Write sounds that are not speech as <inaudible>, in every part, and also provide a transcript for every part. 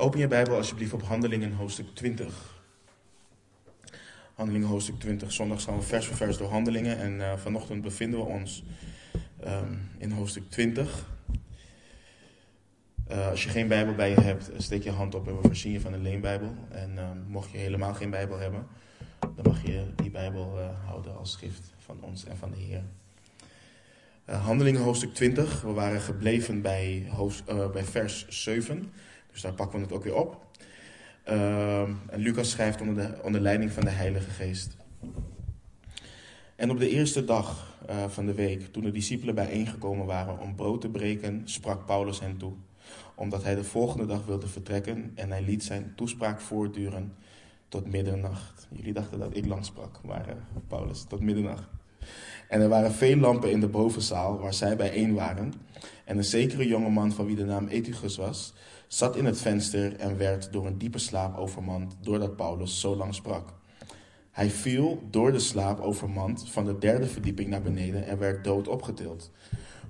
Open je Bijbel alsjeblieft op Handelingen hoofdstuk 20. Handelingen hoofdstuk 20. Zondag gaan we vers voor vers door Handelingen. En uh, vanochtend bevinden we ons um, in hoofdstuk 20. Uh, als je geen Bijbel bij je hebt, steek je hand op en we voorzien je van een leenbijbel. En uh, mocht je helemaal geen Bijbel hebben, dan mag je die Bijbel houden als schrift van ons en van de Heer. Handelingen hoofdstuk 20. We waren gebleven bij, hoofd, bij vers 7. Dus daar pakken we het ook weer op. Uh, en Lucas schrijft onder, de, onder leiding van de Heilige Geest. En op de eerste dag uh, van de week, toen de discipelen bijeengekomen waren om brood te breken, sprak Paulus hen toe, omdat hij de volgende dag wilde vertrekken en hij liet zijn toespraak voortduren tot middernacht. Jullie dachten dat ik lang sprak, maar uh, Paulus, tot middernacht. En er waren veel lampen in de bovenzaal waar zij bijeen waren. En een zekere jongeman van wie de naam Etigus was, zat in het venster en werd door een diepe slaap overmand doordat Paulus zo lang sprak. Hij viel door de slaap overmand van de derde verdieping naar beneden en werd dood opgetild.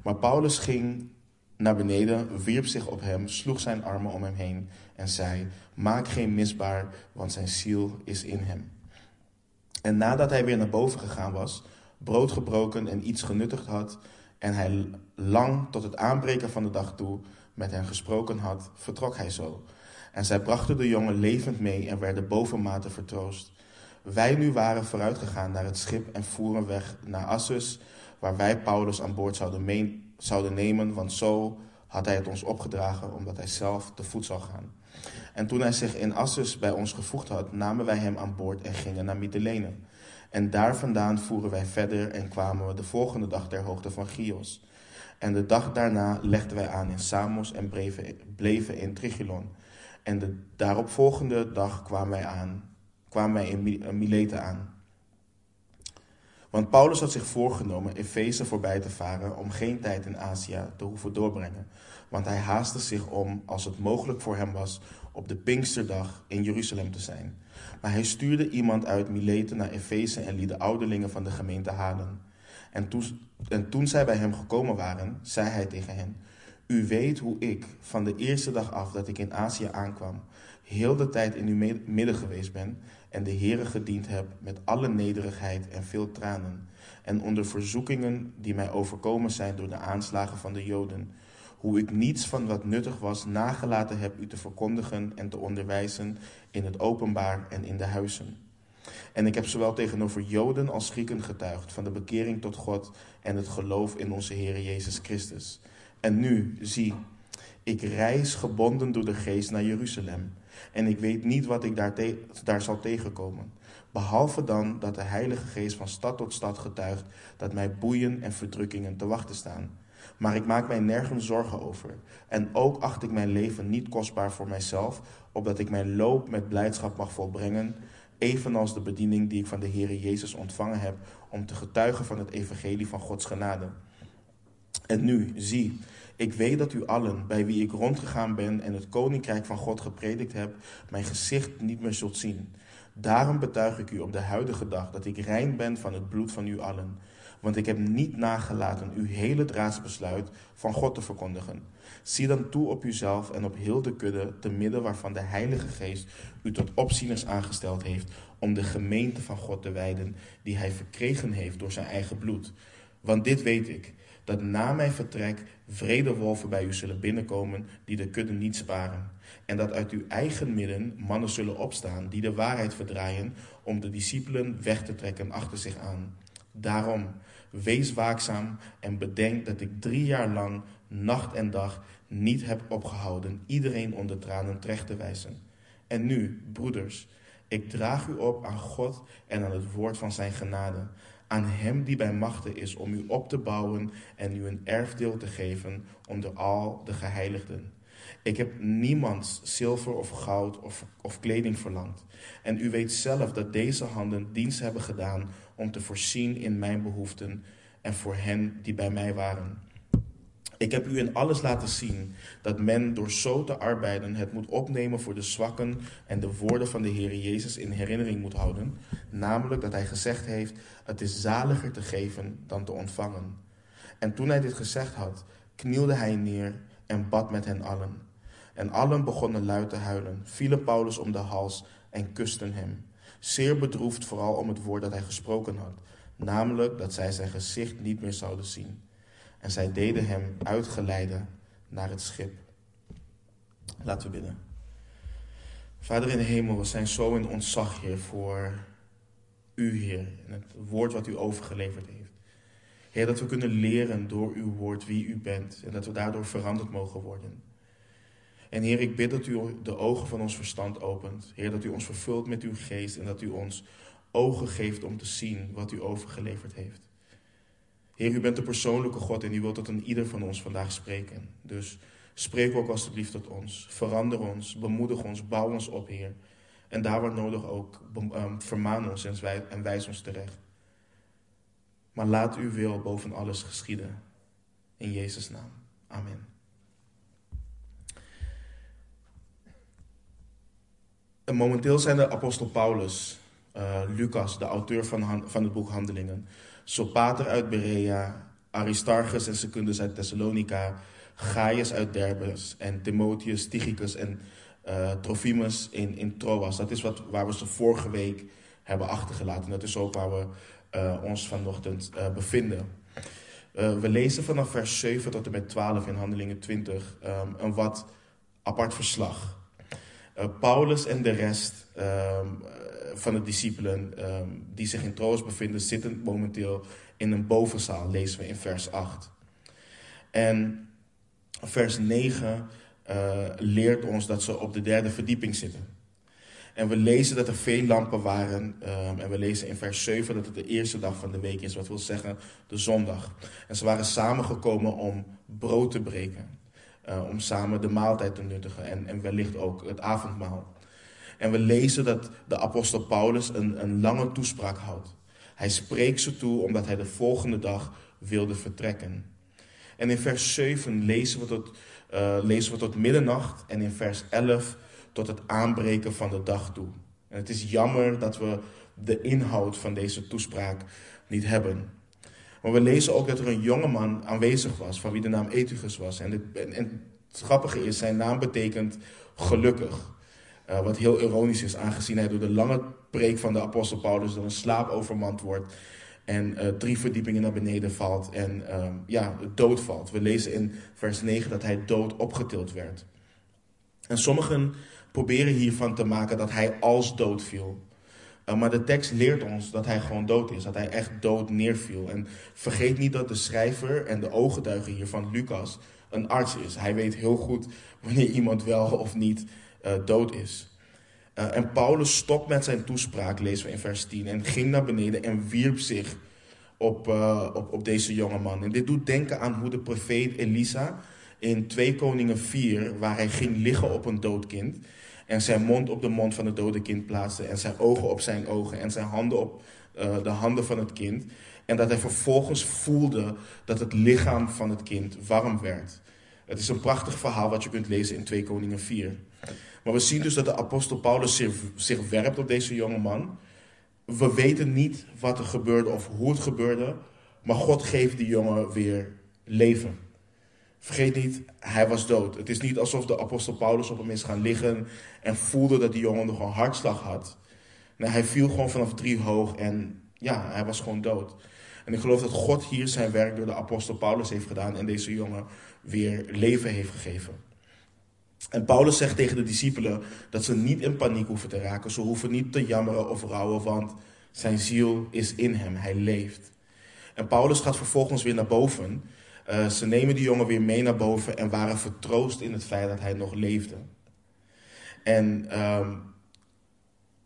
Maar Paulus ging naar beneden, wierp zich op hem, sloeg zijn armen om hem heen en zei: Maak geen misbaar, want zijn ziel is in hem. En nadat hij weer naar boven gegaan was, brood gebroken en iets genuttigd had, en hij lang tot het aanbreken van de dag toe met hen gesproken had, vertrok hij zo. En zij brachten de jongen levend mee en werden bovenmate vertroost. Wij nu waren vooruitgegaan naar het schip en voeren weg naar Assus, waar wij Paulus aan boord zouden, mee, zouden nemen, want zo had hij het ons opgedragen, omdat hij zelf te voet zou gaan. En toen hij zich in Assus bij ons gevoegd had, namen wij hem aan boord en gingen naar Mytilene. En daar vandaan voeren wij verder en kwamen we de volgende dag ter hoogte van Chios. En de dag daarna legden wij aan in Samos en bleven in Trigylon. En de daaropvolgende dag kwamen wij, aan, kwamen wij in Mileten aan. Want Paulus had zich voorgenomen Efeze voorbij te varen om geen tijd in Azië te hoeven doorbrengen. Want hij haastte zich om, als het mogelijk voor hem was, op de Pinksterdag in Jeruzalem te zijn. Maar hij stuurde iemand uit Mileten naar Efeze en liet de ouderlingen van de gemeente halen. En toen, en toen zij bij hem gekomen waren, zei hij tegen hen: U weet hoe ik, van de eerste dag af dat ik in Azië aankwam, heel de tijd in uw midden geweest ben en de Heere gediend heb met alle nederigheid en veel tranen, en onder verzoekingen die mij overkomen zijn door de aanslagen van de Joden, hoe ik niets van wat nuttig was nagelaten heb u te verkondigen en te onderwijzen in het openbaar en in de huizen. En ik heb zowel tegenover Joden als Grieken getuigd van de bekering tot God en het geloof in onze Heer Jezus Christus. En nu, zie, ik reis gebonden door de geest naar Jeruzalem. En ik weet niet wat ik daar, daar zal tegenkomen. Behalve dan dat de Heilige Geest van stad tot stad getuigt dat mij boeien en verdrukkingen te wachten staan. Maar ik maak mij nergens zorgen over. En ook acht ik mijn leven niet kostbaar voor mijzelf, opdat ik mijn loop met blijdschap mag volbrengen evenals de bediening die ik van de Heere Jezus ontvangen heb om te getuigen van het evangelie van Gods genade. En nu, zie, ik weet dat u allen, bij wie ik rondgegaan ben en het koninkrijk van God gepredikt heb, mijn gezicht niet meer zult zien. Daarom betuig ik u op de huidige dag dat ik rein ben van het bloed van u allen. Want ik heb niet nagelaten uw hele draadsbesluit van God te verkondigen. Zie dan toe op uzelf en op heel de kudde, te midden waarvan de Heilige Geest u tot opzieners aangesteld heeft, om de gemeente van God te wijden, die hij verkregen heeft door zijn eigen bloed. Want dit weet ik, dat na mijn vertrek vrede wolven bij u zullen binnenkomen, die de kudde niet sparen. En dat uit uw eigen midden mannen zullen opstaan, die de waarheid verdraaien, om de discipelen weg te trekken achter zich aan. Daarom, wees waakzaam en bedenk dat ik drie jaar lang, nacht en dag, niet heb opgehouden iedereen onder tranen terecht te wijzen. En nu, broeders, ik draag u op aan God en aan het woord van zijn genade, aan Hem die bij machten is om u op te bouwen en u een erfdeel te geven onder al de geheiligden. Ik heb niemands zilver of goud of, of kleding verlangd. En u weet zelf dat deze handen dienst hebben gedaan om te voorzien in mijn behoeften en voor hen die bij mij waren. Ik heb u in alles laten zien dat men door zo te arbeiden het moet opnemen voor de zwakken en de woorden van de Heer Jezus in herinnering moet houden, namelijk dat hij gezegd heeft: Het is zaliger te geven dan te ontvangen. En toen hij dit gezegd had, knielde hij neer en bad met hen allen. En allen begonnen luid te huilen, vielen Paulus om de hals en kusten hem. Zeer bedroefd vooral om het woord dat hij gesproken had, namelijk dat zij zijn gezicht niet meer zouden zien. En zij deden hem uitgeleiden naar het schip. Laten we bidden. Vader in de hemel, we zijn zo in ontzag, Heer, voor U, Heer, en het woord wat U overgeleverd heeft. Heer, dat we kunnen leren door Uw woord wie U bent en dat we daardoor veranderd mogen worden. En Heer, ik bid dat U de ogen van ons verstand opent. Heer, dat U ons vervult met Uw geest en dat U ons ogen geeft om te zien wat U overgeleverd heeft. Heer, U bent de persoonlijke God en U wilt tot een ieder van ons vandaag spreken. Dus spreek ook alstublieft tot ons. Verander ons, bemoedig ons, bouw ons op, Heer. En daar waar nodig ook, ehm, vermaan ons en wijs ons terecht. Maar laat uw wil boven alles geschieden. In Jezus' naam. Amen. En momenteel zijn de apostel Paulus, uh, Lucas, de auteur van, van het boek Handelingen, Sopater uit Berea, Aristarchus en Secundus uit Thessalonica, Gaius uit Derbes en Timotheus, Tychicus en uh, Trophimus in, in Troas. Dat is wat, waar we ze vorige week hebben achtergelaten. Dat is ook waar we uh, ons vanochtend bevinden. we lezen vanaf vers 7 tot en met 12 in Handelingen 20 um, ehm, een wat apart verslag. Paulus en de rest um, van de discipelen um, die zich in Troas bevinden, zitten momenteel in een bovenzaal, lezen we in vers 8. En vers 9 uh, leert ons dat ze op de derde verdieping zitten. En we lezen dat er veel lampen waren. Um, en we lezen in vers 7 dat het de eerste dag van de week is, wat wil zeggen de zondag. En ze waren samengekomen om brood te breken. Uh, om samen de maaltijd te nuttigen en, en wellicht ook het avondmaal. En we lezen dat de apostel Paulus een, een lange toespraak houdt. Hij spreekt ze toe omdat hij de volgende dag wilde vertrekken. En in vers 7 lezen we tot, uh, lezen we tot middernacht en in vers 11 tot het aanbreken van de dag toe. En het is jammer dat we de inhoud van deze toespraak niet hebben. Maar we lezen ook dat er een jongeman aanwezig was, van wie de naam Ethicus was. En, en, het grappige is, zijn naam betekent gelukkig. Uh, wat heel ironisch is, aangezien hij door de lange preek van de apostel Paulus door een slaap overmand wordt en uh, drie verdiepingen naar beneden valt en uh, ja, dood valt. We lezen in vers 9 dat hij dood opgetild werd. En sommigen proberen hiervan te maken dat hij als dood viel. Uh, maar de tekst leert ons dat hij gewoon dood is, dat hij echt dood neerviel. En vergeet niet dat de schrijver en de ooggetuige hiervan, Lucas, een arts is. Hij weet heel goed wanneer iemand wel of niet uh, dood is. Uh, en Paulus stopt met zijn toespraak, lezen we in vers 10, en ging naar beneden en wierp zich op, op, op deze jonge man. En dit doet denken aan hoe de profeet Elisa in 2 Koningen 4, waar hij ging liggen op een dood kind, en zijn mond op de mond van het dode kind plaatste, en zijn ogen op zijn ogen, en zijn handen op uh, de handen van het kind. En dat hij vervolgens voelde dat het lichaam van het kind warm werd. Het is een prachtig verhaal wat je kunt lezen in 2 Koningen 4. Maar we zien dus dat de apostel Paulus zich, zich werpt op deze jonge man. We weten niet wat er gebeurde of hoe het gebeurde. Maar God geeft die jongen weer leven. Vergeet niet, hij was dood. Het is niet alsof de apostel Paulus op hem is gaan liggen en voelde dat die jongen nog een hartslag had. Nee, hij viel gewoon vanaf drie hoog en ja, hij was gewoon dood. En ik geloof dat God hier zijn werk door de apostel Paulus heeft gedaan en deze jongen weer leven heeft gegeven. En Paulus zegt tegen de discipelen dat ze niet in paniek hoeven te raken. Ze hoeven niet te jammeren of rouwen, want zijn ziel is in hem. Hij leeft. En Paulus gaat vervolgens weer naar boven. Uh, ze nemen die jongen weer mee naar boven en waren vertroost in het feit dat hij nog leefde. En um,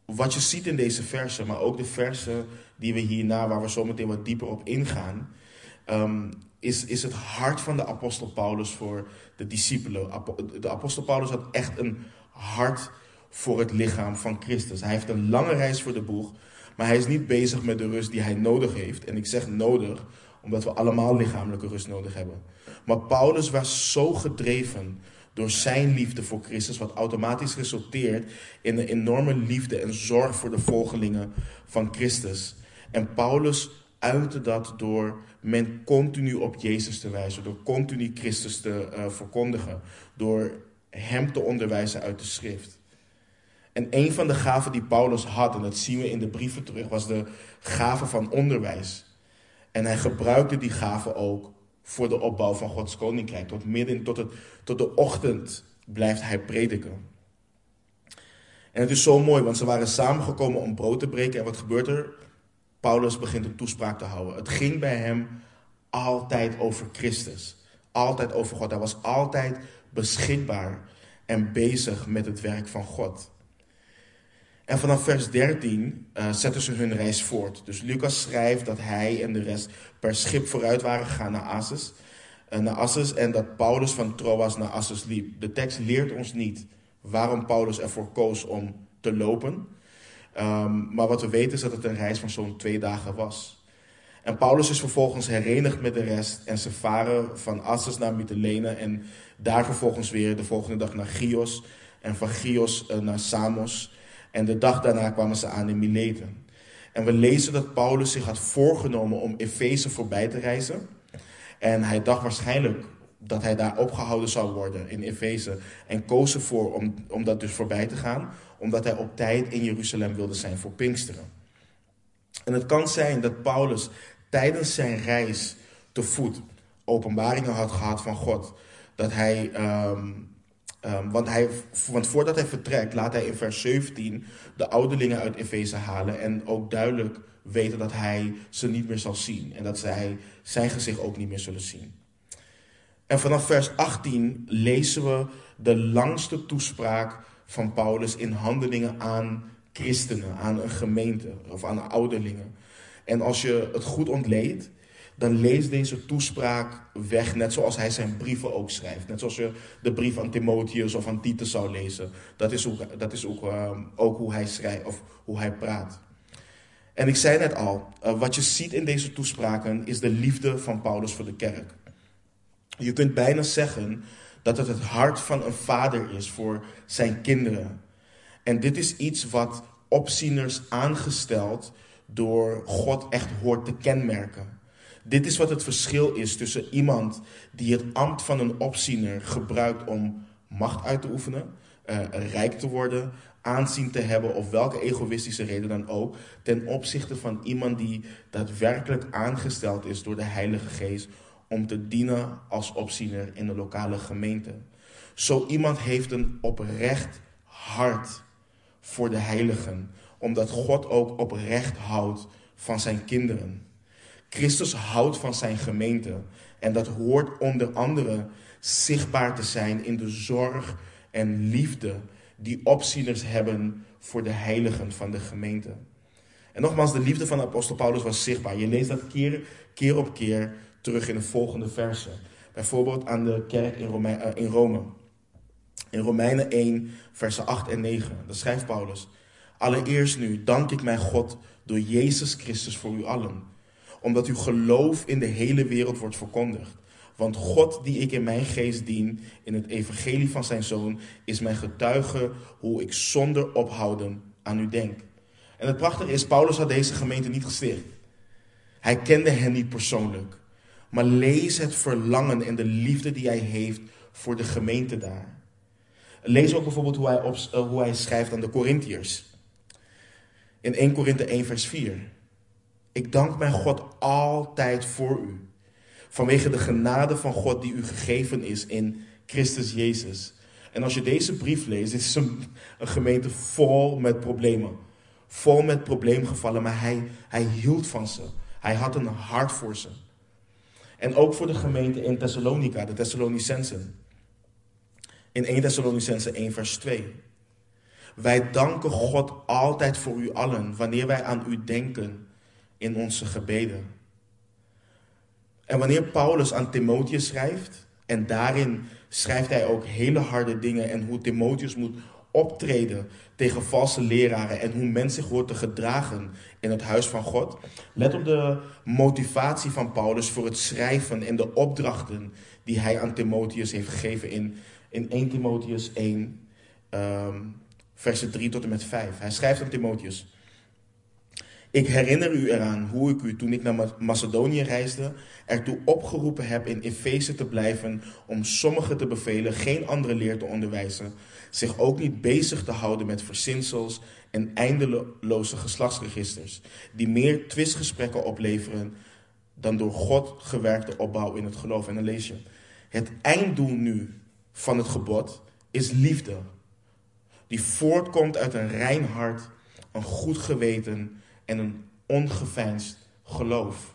wat je ziet in deze versen, maar ook de versen die we hierna, waar we zo meteen wat dieper op ingaan, um, is, is het hart van de apostel Paulus voor de discipelen. De apostel Paulus had echt een hart voor het lichaam van Christus. Hij heeft een lange reis voor de boeg, maar hij is niet bezig met de rust die hij nodig heeft. En ik zeg nodig, omdat we allemaal lichamelijke rust nodig hebben. Maar Paulus was zo gedreven door zijn liefde voor Christus, wat automatisch resulteert in een enorme liefde en zorg voor de volgelingen van Christus. En Paulus uitte dat door men continu op Jezus te wijzen, door continu Christus te uh, verkondigen, door hem te onderwijzen uit de schrift. En een van de gaven die Paulus had, en dat zien we in de brieven terug, was de gave van onderwijs. En hij gebruikte die gave ook voor de opbouw van Gods koninkrijk. Tot midden, tot, het, tot de ochtend blijft hij prediken. En het is zo mooi, want ze waren samengekomen om brood te breken. En wat gebeurt er? Paulus begint een toespraak te houden. Het ging bij hem altijd over Christus. Altijd over God. Hij was altijd beschikbaar en bezig met het werk van God. En vanaf vers 13 uh, eh, zetten ze hun reis voort. Dus Lucas schrijft dat hij en de rest per schip vooruit waren gegaan naar Assus. Uh, naar Assus en dat Paulus van Troas naar Assus liep. De tekst leert ons niet waarom Paulus ervoor koos om te lopen. Um, maar wat we weten is dat het een reis van zo'n twee dagen was. En Paulus is vervolgens herenigd met de rest en ze varen van Assus naar Mytilene en daar vervolgens weer de volgende dag naar Chios en van Chios uh, naar Samos. En de dag daarna kwamen ze aan in Mileten. En we lezen dat Paulus zich had voorgenomen om Efeze voorbij te reizen. En hij dacht waarschijnlijk dat hij daar opgehouden zou worden in Efeze. En koos ervoor om, om dat dus voorbij te gaan, omdat hij op tijd in Jeruzalem wilde zijn voor Pinksteren. En het kan zijn dat Paulus tijdens zijn reis te voet openbaringen had gehad van God. Dat hij um, Um, want, hij, want voordat hij vertrekt, laat hij in vers 17 de ouderlingen uit Efeze halen. En ook duidelijk weten dat hij ze niet meer zal zien. En dat zij zijn gezicht ook niet meer zullen zien. En vanaf vers 18 lezen we de langste toespraak van Paulus in handelingen aan christenen, aan een gemeente of aan ouderlingen. En als je het goed ontleedt, dan lees deze toespraak weg, net zoals hij zijn brieven ook schrijft. Net zoals je de brief aan Timotheus of aan Titus zou lezen. Dat is ook, dat is ook, uh, ook hoe hij schrijft of hoe hij praat. En ik zei net al, uh, wat je ziet in deze toespraken is de liefde van Paulus voor de kerk. Je kunt bijna zeggen dat het het hart van een vader is voor zijn kinderen. En dit is iets wat opzieners aangesteld door God echt hoort te kenmerken. Dit is wat het verschil is tussen iemand die het ambt van een opziener gebruikt om macht uit te oefenen, uh, rijk te worden, aanzien te hebben of welke egoïstische reden dan ook, ten opzichte van iemand die daadwerkelijk aangesteld is door de Heilige Geest om te dienen als opziener in de lokale gemeente. Zo iemand heeft een oprecht hart voor de heiligen, omdat God ook oprecht houdt van zijn kinderen. Christus houdt van zijn gemeente. En dat hoort onder andere zichtbaar te zijn in de zorg en liefde die opzieners hebben voor de heiligen van de gemeente. En nogmaals, de liefde van de apostel Paulus was zichtbaar. Je leest dat keer, keer op keer terug in de volgende versen. Bijvoorbeeld aan de kerk in, eh, in Rome. In Romeinen 1, versen 8 en 9. Daar schrijft Paulus. Allereerst nu dank ik mijn God door Jezus Christus voor u allen omdat uw geloof in de hele wereld wordt verkondigd. Want God, die ik in mijn geest dien, in het evangelie van zijn zoon, is mijn getuige hoe ik zonder ophouden aan u denk. En het prachtige is, Paulus had deze gemeente niet gesticht. Hij kende hen niet persoonlijk. Maar lees het verlangen en de liefde die hij heeft voor de gemeente daar. Lees ook bijvoorbeeld hoe hij, uh, hoe hij schrijft aan de Corinthiërs. In 1 Korinthe 1 vers 4. Ik dank mijn God altijd voor u. Vanwege de genade van God die u gegeven is in Christus Jezus. En als je deze brief leest, is een gemeente vol met problemen. Vol met probleemgevallen, maar hij, hij hield van ze. Hij had een hart voor ze. En ook voor de gemeente in Thessalonica, de Thessalonicensen. In 1 Thessalonicensen 1 vers 2. Wij danken God altijd voor u allen, wanneer wij aan u denken in onze gebeden. En wanneer Paulus aan Timotheus schrijft, en daarin schrijft hij ook hele harde dingen en hoe Timotheus moet optreden tegen valse leraren en hoe men zich hoort te gedragen in het huis van God. Let op de motivatie van Paulus voor het schrijven en de opdrachten die hij aan Timotheus heeft gegeven in, in 1 Timotheus 1, um, ehm, versen 3 tot en met 5. Hij schrijft aan Timotheus. Ik herinner u eraan hoe ik u toen ik naar Macedonië reisde, ertoe opgeroepen heb in Efeze te blijven om sommigen te bevelen geen andere leer te onderwijzen, zich ook niet bezig te houden met verzinsels en eindeloze geslachtsregisters, die meer twistgesprekken opleveren dan door God gewerkte opbouw in het geloof. En dan lees het einddoel nu van het gebod is liefde, die voortkomt uit een rein hart, een goed geweten en een ongeveinsd geloof.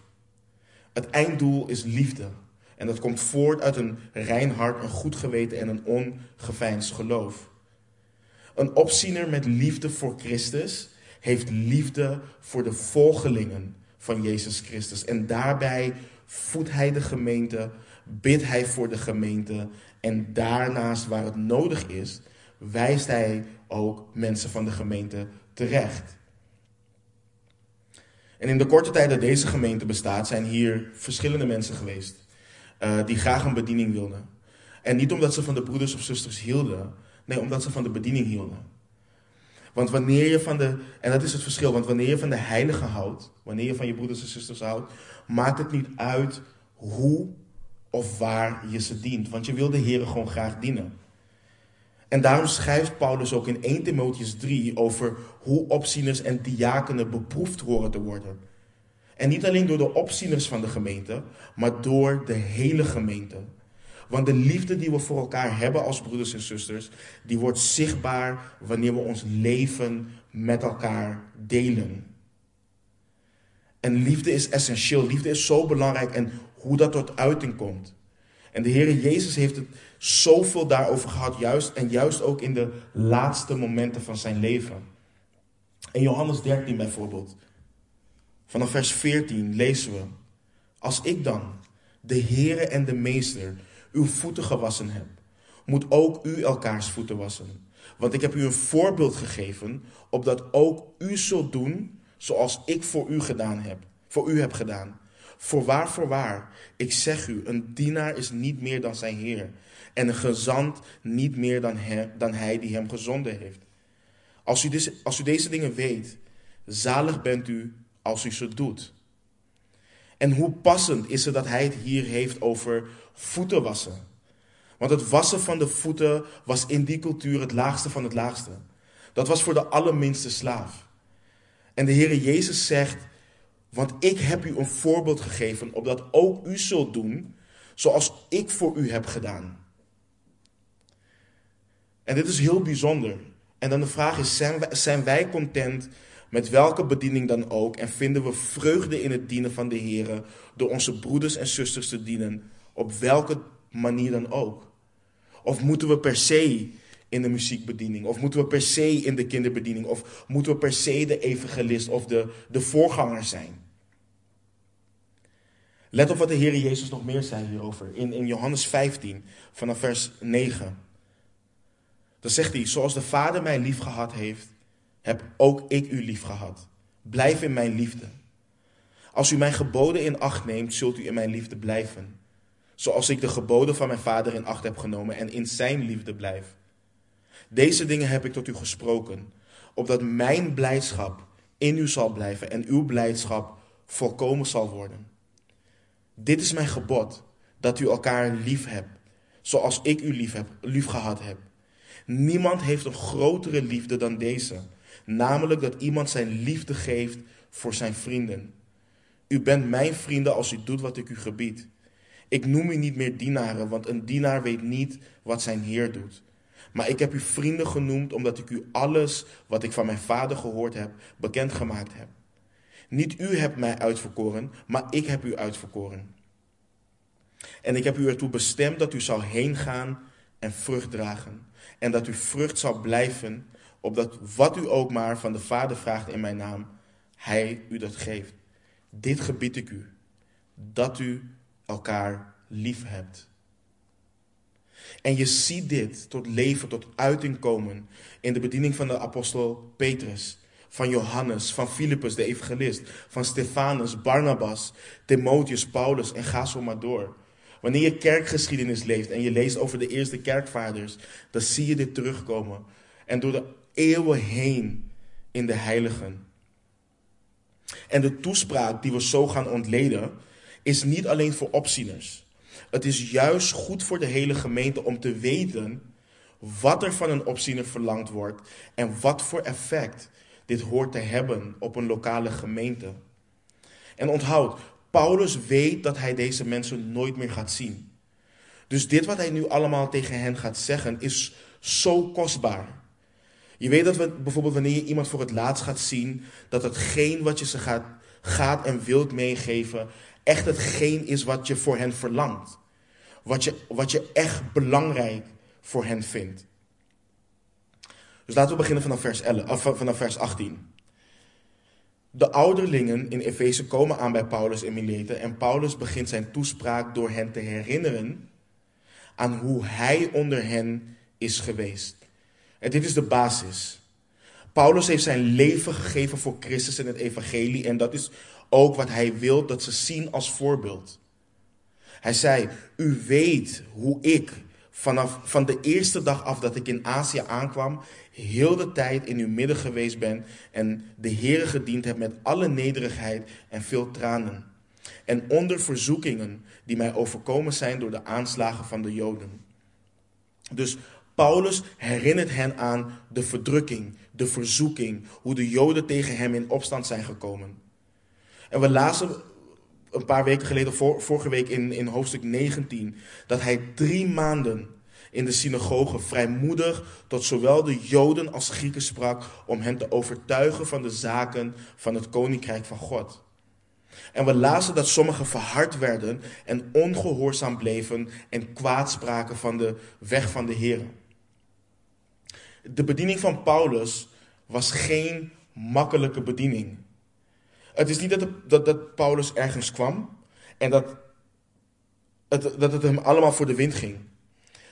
Het einddoel is liefde. En dat komt voort uit een rein hart, een goed geweten en een ongeveinsd geloof. Een opziener met liefde voor Christus heeft liefde voor de volgelingen van Jezus Christus. En daarbij voedt hij de gemeente, bidt hij voor de gemeente. En daarnaast, waar het nodig is, wijst hij ook mensen van de gemeente terecht. En in de korte tijd dat deze gemeente bestaat, zijn hier verschillende mensen geweest uh, die graag een bediening wilden. En niet omdat ze van de broeders of zusters hielden, nee, omdat ze van de bediening hielden. Want wanneer je van de, en dat is het verschil, want wanneer je van de heilige houdt, wanneer je van je broeders en zusters houdt, maakt het niet uit hoe of waar je ze dient. Want je wil de Heer gewoon graag dienen. En daarom schrijft Paulus ook in 1 Timotheus 3 over hoe opzieners en diakenen beproefd horen te worden. En niet alleen door de opzieners van de gemeente, maar door de hele gemeente. Want de liefde die we voor elkaar hebben als broeders en zusters, die wordt zichtbaar wanneer we ons leven met elkaar delen. En liefde is essentieel. Liefde is zo belangrijk en hoe dat tot uiting komt. En de Heer Jezus heeft het zoveel daarover gehad, juist en juist ook in de laatste momenten van zijn leven. In Johannes 13 bijvoorbeeld, vanaf vers 14 lezen we: Als ik dan, de Heere en de Meester, uw voeten gewassen heb, moet ook u elkaars voeten wassen. Want ik heb u een voorbeeld gegeven, opdat ook u zult doen zoals ik voor u gedaan heb, voor u heb gedaan. Voorwaar, voorwaar, ik zeg u, een dienaar is niet meer dan zijn Heer, en een gezant niet meer dan, dan hij die hem gezonden heeft. Als u, deze, als u deze dingen weet, zalig bent u als u ze doet. En hoe passend is het dat hij het hier heeft over voeten wassen. Want het wassen van de voeten was in die cultuur het laagste van het laagste. Dat was voor de allerminste slaaf. En de Heere Jezus zegt, want ik heb u een voorbeeld gegeven, opdat ook u zult doen zoals ik voor u heb gedaan. En dit is heel bijzonder. En dan de vraag is, zijn wij, zijn wij content met welke bediening dan ook en vinden we vreugde in het dienen van de Heer door onze broeders en zusters te dienen, op welke manier dan ook? Of moeten we per se in de muziekbediening? Of moeten we per se in de kinderbediening? Of moeten we per se de evangelist of de, de voorganger zijn? Let op wat de Heer Jezus nog meer zei hierover. In, in Johannes 15, vanaf vers 9. Dan zegt hij, zoals de Vader mij lief gehad heeft, heb ook ik u lief gehad. Blijf in mijn liefde. Als u mijn geboden in acht neemt, zult u in mijn liefde blijven. Zoals ik de geboden van mijn Vader in acht heb genomen en in zijn liefde blijf. Deze dingen heb ik tot u gesproken, opdat mijn blijdschap in u zal blijven en uw blijdschap volkomen zal worden. Dit is mijn gebod, dat u elkaar lief hebt, zoals ik u lief, heb, lief gehad heb. Niemand heeft een grotere liefde dan deze, namelijk dat iemand zijn liefde geeft voor zijn vrienden. U bent mijn vrienden als u doet wat ik u gebied. Ik noem u niet meer dienaren, want een dienaar weet niet wat zijn Heer doet. Maar ik heb u vrienden genoemd omdat ik u alles wat ik van mijn vader gehoord heb, bekendgemaakt heb. Niet u hebt mij uitverkoren, maar ik heb u uitverkoren. En ik heb u ertoe bestemd dat u zal heen gaan en vrucht dragen. En dat u vrucht zal blijven, opdat wat u ook maar van de Vader vraagt in mijn naam, Hij u dat geeft. Dit gebied ik u, dat u elkaar lief hebt. En je ziet dit tot leven, tot uiting komen in de bediening van de apostel Petrus, van Johannes, van Filippus de evangelist, van Stefanus, Barnabas, Timotheus, Paulus en ga zo maar door. Wanneer je kerkgeschiedenis leest en je leest over de eerste kerkvaders, dan zie je dit terugkomen. En door de eeuwen heen in de heiligen. En de toespraak die we zo gaan ontleden, is niet alleen voor opzieners. Het is juist goed voor de hele gemeente om te weten wat er van een opziener verlangd wordt en wat voor effect dit hoort te hebben op een lokale gemeente. En onthoud, Paulus weet dat hij deze mensen nooit meer gaat zien. Dus dit wat hij nu allemaal tegen hen gaat zeggen is zo kostbaar. Je weet dat we, bijvoorbeeld wanneer je iemand voor het laatst gaat zien, dat hetgeen wat je ze gaat, gaat en wilt meegeven, echt hetgeen is wat je voor hen verlangt. Wat je, wat je echt belangrijk voor hen vindt. Dus laten we beginnen vanaf vers, 11, of vanaf vers 18. De ouderlingen in Efeze komen aan bij Paulus en Mileten en Paulus begint zijn toespraak door hen te herinneren aan hoe hij onder hen is geweest. En dit is de basis. Paulus heeft zijn leven gegeven voor Christus en het evangelie en dat is ook wat hij wil dat ze zien als voorbeeld. Hij zei, u weet hoe ik vanaf van de eerste dag af dat ik in Azië aankwam, heel de tijd in uw midden geweest ben en de Heere gediend heb met alle nederigheid en veel tranen. En onder verzoekingen die mij overkomen zijn door de aanslagen van de Joden. Dus Paulus herinnert hen aan de verdrukking, de verzoeking, hoe de Joden tegen hem in opstand zijn gekomen. En we lazen een paar weken geleden, vorige week in, in hoofdstuk 19, dat hij drie maanden in de synagoge vrijmoedig tot zowel de Joden als Grieken sprak om hen te overtuigen van de zaken van het koninkrijk van God. En we lazen dat sommigen verhard werden en ongehoorzaam bleven en kwaad spraken van de weg van de Heer. De bediening van Paulus was geen makkelijke bediening. Het is niet dat, dat, dat Paulus ergens kwam en dat het, dat het hem allemaal voor de wind ging.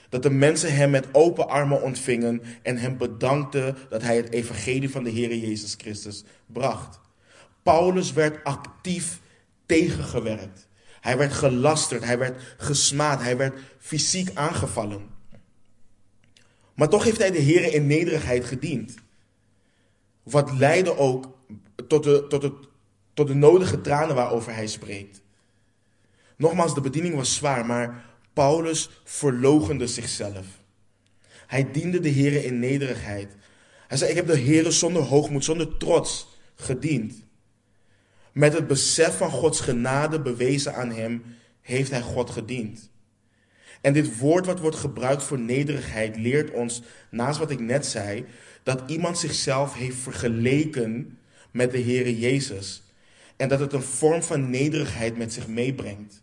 Dat de mensen hem met open armen ontvingen en hem bedankten dat hij het evangelie van de Heer Jezus Christus bracht. Paulus werd actief tegengewerkt. Hij werd gelasterd, hij werd gesmaad, hij werd fysiek aangevallen. Maar toch heeft hij de Heer in nederigheid gediend. Wat leidde ook tot de, tot, het, tot de nodige tranen waarover hij spreekt. Nogmaals, de bediening was zwaar, maar Paulus verlogende zichzelf. Hij diende de Heer in nederigheid. Hij zei: Ik heb de Heer zonder hoogmoed, zonder trots gediend. Met het besef van Gods genade bewezen aan hem, heeft hij God gediend. En dit woord wat wordt gebruikt voor nederigheid leert ons, naast wat ik net zei, dat iemand zichzelf heeft vergeleken met de Heere Jezus. En dat het een vorm van nederigheid met zich meebrengt.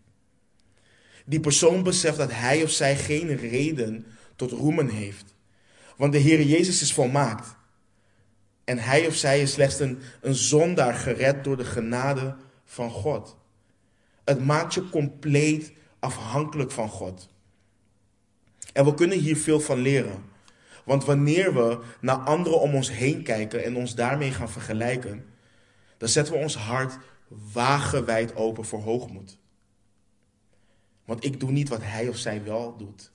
Die persoon beseft dat hij of zij geen reden tot roemen heeft. Want de Heer Jezus is volmaakt. En hij of zij is slechts een, een zondaar gered door de genade van God. Het maakt je compleet afhankelijk van God. En we kunnen hier veel van leren. Want wanneer we naar anderen om ons heen kijken en ons daarmee gaan vergelijken, dan zetten we ons hart wagenwijd open voor hoogmoed. Want ik doe niet wat hij of zij wel doet.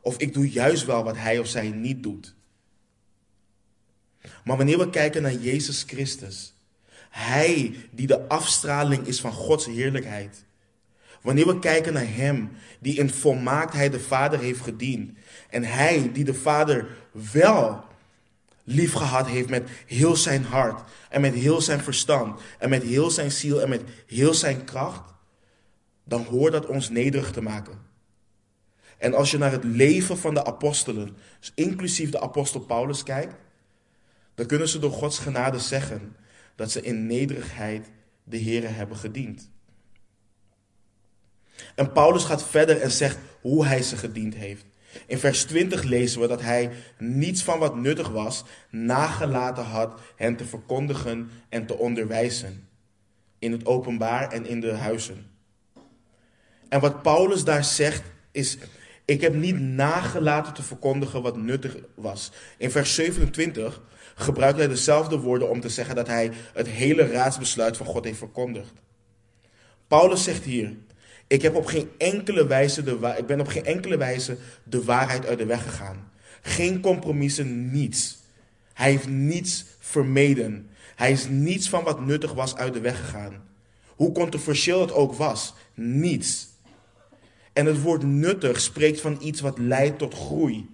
Of ik doe juist wel wat hij of zij niet doet. Maar wanneer we kijken naar Jezus Christus, Hij die de afstraling is van Gods heerlijkheid. Wanneer we kijken naar Hem die in volmaaktheid de Vader heeft gediend. En Hij die de Vader wel lief gehad heeft met heel zijn hart en met heel zijn verstand en met heel zijn ziel en met heel zijn kracht dan hoort dat ons nederig te maken. En als je naar het leven van de apostelen, inclusief de apostel Paulus, kijkt, dan kunnen ze door Gods genade zeggen dat ze in nederigheid de Here hebben gediend. En Paulus gaat verder en zegt hoe hij ze gediend heeft. In vers 20 lezen we dat hij niets van wat nuttig was nagelaten had hen te verkondigen en te onderwijzen. In het openbaar en in de huizen. En wat Paulus daar zegt is, ik heb niet nagelaten te verkondigen wat nuttig was. In vers 27 gebruikt hij dezelfde woorden om te zeggen dat hij het hele raadsbesluit van God heeft verkondigd. Paulus zegt hier, ik, heb op geen enkele wijze de, ik ben op geen enkele wijze de waarheid uit de weg gegaan. Geen compromissen, niets. Hij heeft niets vermeden. Hij is niets van wat nuttig was uit de weg gegaan. Hoe controversieel het ook was, niets. En het woord nuttig spreekt van iets wat leidt tot groei,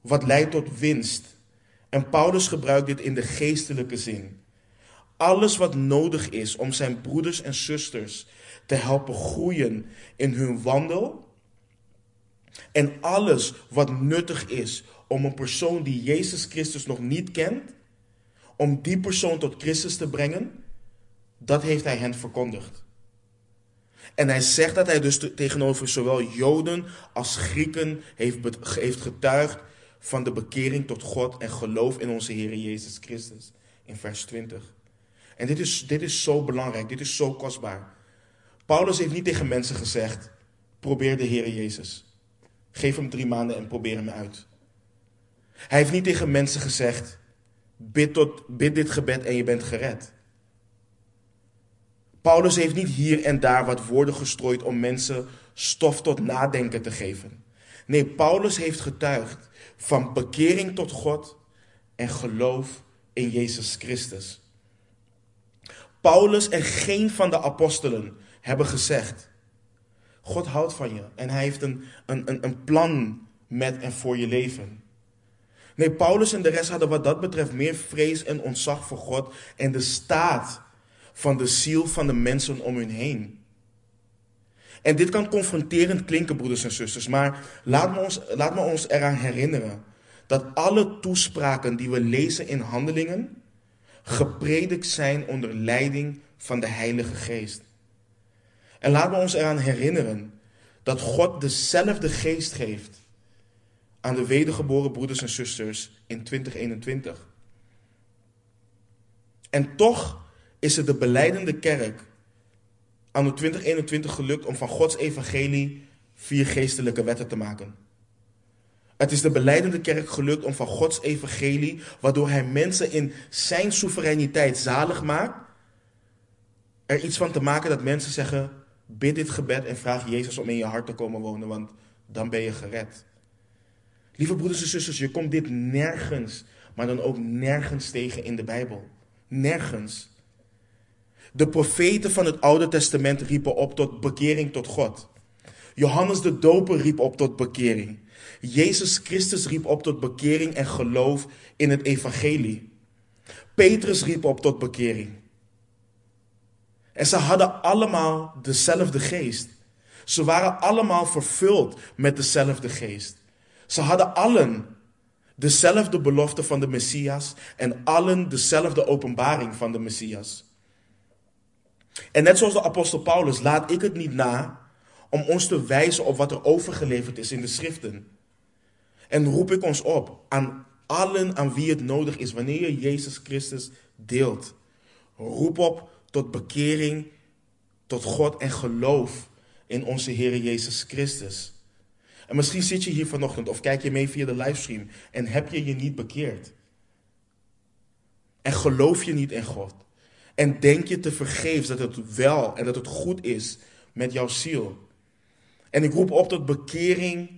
wat leidt tot winst. En Paulus gebruikt dit in de geestelijke zin. Alles wat nodig is om zijn broeders en zusters te helpen groeien in hun wandel. En alles wat nuttig is om een persoon die Jezus Christus nog niet kent, om die persoon tot Christus te brengen, dat heeft hij hen verkondigd. En hij zegt dat hij dus tegenover zowel Joden als Grieken heeft, getuigd van de bekering tot God en geloof in onze Heer Jezus Christus. In vers 20. En dit is, dit is zo belangrijk, dit is zo kostbaar. Paulus heeft niet tegen mensen gezegd: probeer de Heer Jezus. Geef hem drie maanden en probeer hem uit. Hij heeft niet tegen mensen gezegd: bid, tot, bid dit gebed en je bent gered. Paulus heeft niet hier en daar wat woorden gestrooid om mensen stof tot nadenken te geven. Nee, Paulus heeft getuigd van bekering tot God en geloof in Jezus Christus. Paulus en geen van de apostelen hebben gezegd: God houdt van je en hij heeft een, een, een plan met en voor je leven. Nee, Paulus en de rest hadden wat dat betreft meer vrees en ontzag voor God en de staat van de ziel van de mensen om hun heen. En dit kan confronterend klinken, broeders en zusters, maar laat me ons, laat me ons eraan herinneren dat alle toespraken die we lezen in handelingen gepredikt zijn onder leiding van de Heilige Geest. En laat me ons eraan herinneren dat God dezelfde geest geeft aan de wedergeboren broeders en zusters in 2021. En toch is het de beleidende kerk aan de 2021 gelukt om van Gods evangelie vier geestelijke wetten te maken. Het is de beleidende kerk gelukt om van Gods evangelie, waardoor hij mensen in zijn soevereiniteit zalig maakt, er iets van te maken dat mensen zeggen: bid dit gebed en vraag Jezus om in je hart te komen wonen, want dan ben je gered. Lieve broeders en zusters, je komt dit nergens, maar dan ook nergens tegen in de Bijbel. Nergens. De profeten van het Oude Testament riepen op tot bekering tot God. Johannes de Doper riep op tot bekering. Jezus Christus riep op tot bekering en geloof in het evangelie. Petrus riep op tot bekering. En ze hadden allemaal dezelfde geest. Ze waren allemaal vervuld met dezelfde geest. Ze hadden allen dezelfde belofte van de Messias en allen dezelfde openbaring van de Messias. En net zoals de apostel Paulus laat ik het niet na om ons te wijzen op wat er overgeleverd is in de schriften. En roep ik ons op aan allen aan wie het nodig is, wanneer je Jezus Christus deelt. Roep op tot bekering, tot God en geloof in onze Heer Jezus Christus. En misschien zit je hier vanochtend of kijk je mee via de livestream en heb je je niet bekeerd. En geloof je niet in God. En denk je te vergeefs dat het wel en dat het goed is met jouw ziel. En ik roep op tot bekering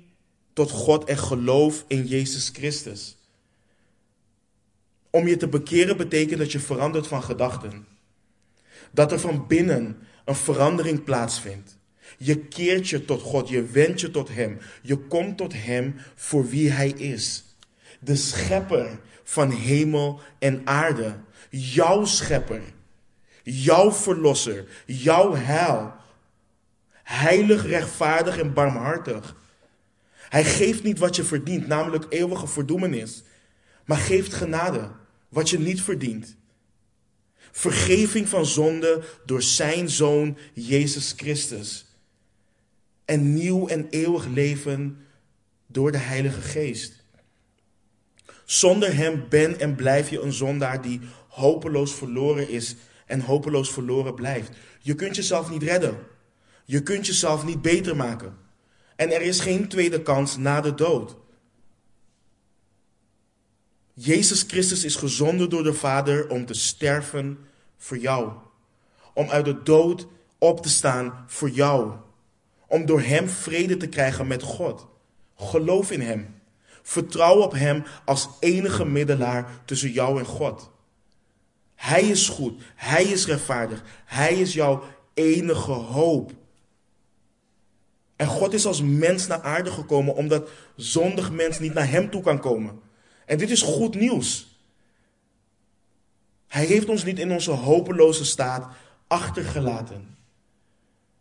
tot God en geloof in Jezus Christus. Om je te bekeren betekent dat je verandert van gedachten. Dat er van binnen een verandering plaatsvindt. Je keert je tot God, je wendt je tot Hem. Je komt tot Hem voor wie Hij is. De schepper van hemel en aarde. Jouw schepper. Jouw verlosser. Jouw heil. Heilig, rechtvaardig en barmhartig. Hij geeft niet wat je verdient, namelijk eeuwige verdoemenis. Maar geeft genade, wat je niet verdient. Vergeving van zonde door zijn zoon Jezus Christus. En nieuw en eeuwig leven door de Heilige Geest. Zonder hem ben en blijf je een zondaar die hopeloos verloren is en hopeloos verloren blijft. Je kunt jezelf niet redden. Je kunt jezelf niet beter maken. En er is geen tweede kans na de dood. Jezus Christus is gezonden door de Vader om te sterven voor jou. Om uit de dood op te staan voor jou. Om door Hem vrede te krijgen met God. Geloof in Hem. Vertrouw op Hem als enige middelaar tussen jou en God. Hij is goed. Hij is rechtvaardig. Hij is jouw enige hoop. En God is als mens naar aarde gekomen omdat zondig mens niet naar hem toe kan komen. En dit is goed nieuws. Hij heeft ons niet in onze hopeloze staat achtergelaten.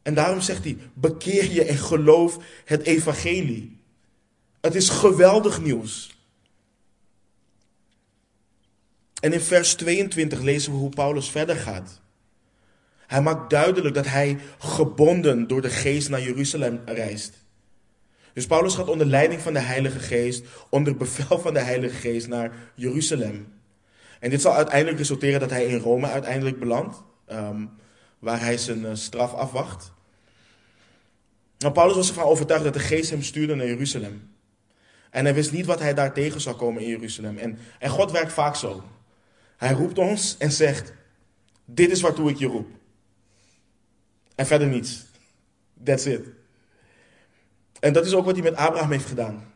En daarom zegt hij: bekeer je en geloof het evangelie. Het is geweldig nieuws. En in vers 22 lezen we hoe Paulus verder gaat. Hij maakt duidelijk dat hij gebonden door de geest naar Jeruzalem reist. Dus Paulus gaat onder leiding van de Heilige Geest, onder bevel van de Heilige Geest naar Jeruzalem. En dit zal uiteindelijk resulteren dat hij in Rome uiteindelijk belandt, um, waar hij zijn uh, straf afwacht. Maar Paulus was ervan overtuigd dat de Geest hem stuurde naar Jeruzalem. En hij wist niet wat hij daar tegen zou komen in Jeruzalem. En, en God werkt vaak zo. Hij roept ons en zegt: Dit is waartoe ik je roep. En verder niets. That's it. En dat is ook wat hij met Abraham heeft gedaan.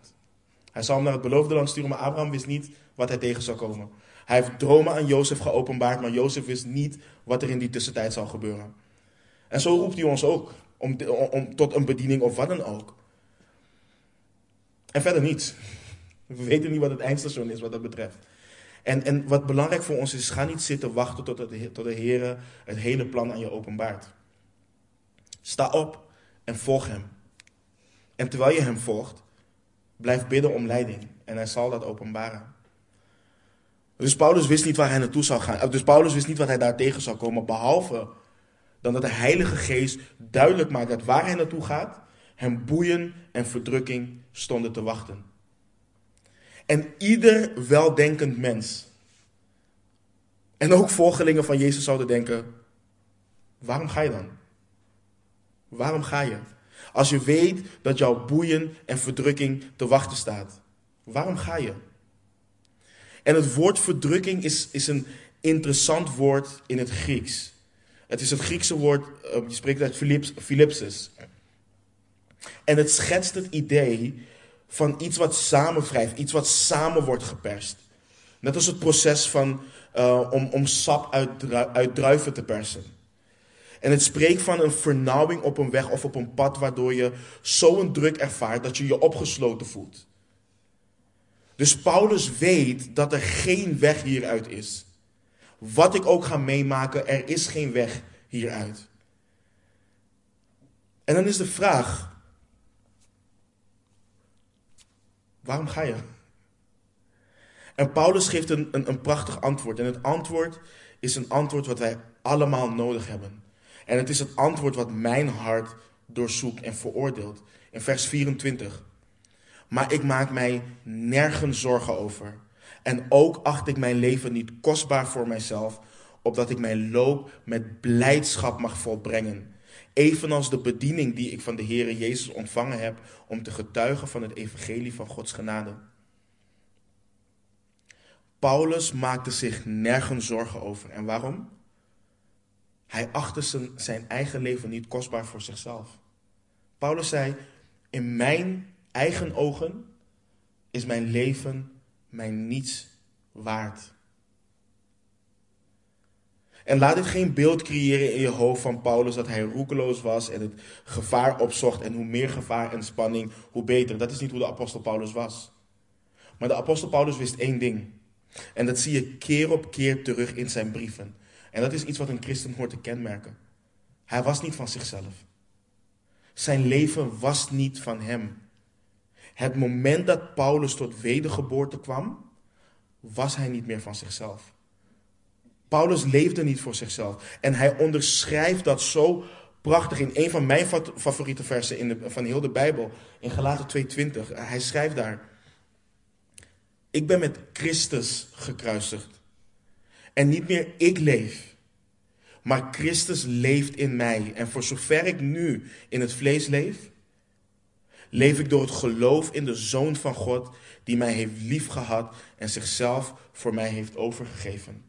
Hij zou hem naar het beloofde land sturen, maar Abraham wist niet wat hij tegen zou komen. Hij heeft dromen aan Jozef geopenbaard, maar Jozef wist niet wat er in die tussentijd zou gebeuren. En zo roept hij ons ook, om, om, tot een bediening of wat dan ook. En verder niets. We weten niet wat het eindstation is wat dat betreft. En, en wat belangrijk voor ons is, ga niet zitten wachten tot, tot de Heer het hele plan aan je openbaart. Sta op en volg Hem. En terwijl je Hem volgt, blijf bidden om leiding. En Hij zal dat openbaren. Dus Paulus wist niet waar hij naartoe zou gaan. Dus Paulus wist niet wat hij daar tegen zou komen. Behalve dan dat de Heilige Geest duidelijk maakt dat waar hij naartoe gaat, hem boeien en verdrukking stonden te wachten. En ieder weldenkend mens, en ook volgelingen van Jezus zouden denken: waarom ga je dan? Waarom ga je? Als je weet dat jouw boeien en verdrukking te wachten staat. Waarom ga je? En het woord verdrukking is, is een interessant woord in het Grieks. Het is het Griekse woord, uh, je spreekt uit Philips, Philipsis. En het schetst het idee van iets wat samenwrijft, iets wat samen wordt geperst. Net als het proces van, uh, om, om sap uit, uit druiven te persen. En het spreekt van een vernauwing op een weg of op een pad waardoor je zo'n druk ervaart dat je je opgesloten voelt. Dus Paulus weet dat er geen weg hieruit is. Wat ik ook ga meemaken, er is geen weg hieruit. En dan is de vraag: waarom ga je? En Paulus geeft een, een, een prachtig antwoord. En het antwoord is een antwoord wat wij allemaal nodig hebben. En het is het antwoord wat mijn hart doorzoekt en veroordeelt. In vers 24. Maar ik maak mij nergens zorgen over. En ook acht ik mijn leven niet kostbaar voor mijzelf, opdat ik mijn loop met blijdschap mag volbrengen. Evenals de bediening die ik van de Heere Jezus ontvangen heb om te getuigen van het evangelie van Gods genade. Paulus maakte zich nergens zorgen over. En waarom? Hij achtte zijn, eigen leven niet kostbaar voor zichzelf. Paulus zei: In mijn eigen ogen is mijn leven mij niets waard. En laat dit geen beeld creëren in je hoofd van Paulus dat hij roekeloos was en het gevaar opzocht. En hoe meer gevaar en spanning, hoe beter. Dat is niet hoe de apostel Paulus was. Maar de apostel Paulus wist één ding. En dat zie je keer op keer terug in zijn brieven. En dat is iets wat een christen hoort te kenmerken. Hij was niet van zichzelf. Zijn leven was niet van hem. Het moment dat Paulus tot wedergeboorte kwam, was hij niet meer van zichzelf. Paulus leefde niet voor zichzelf. En hij onderschrijft dat zo prachtig in een van mijn favoriete versen in de, van heel de Bijbel, in Galaten 2:20. Hij schrijft daar: Ik ben met Christus gekruisigd. En niet meer ik leef, maar Christus leeft in mij. En voor zover ik nu in het vlees leef, leef ik door het geloof in de Zoon van God, die mij heeft liefgehad en zichzelf voor mij heeft overgegeven.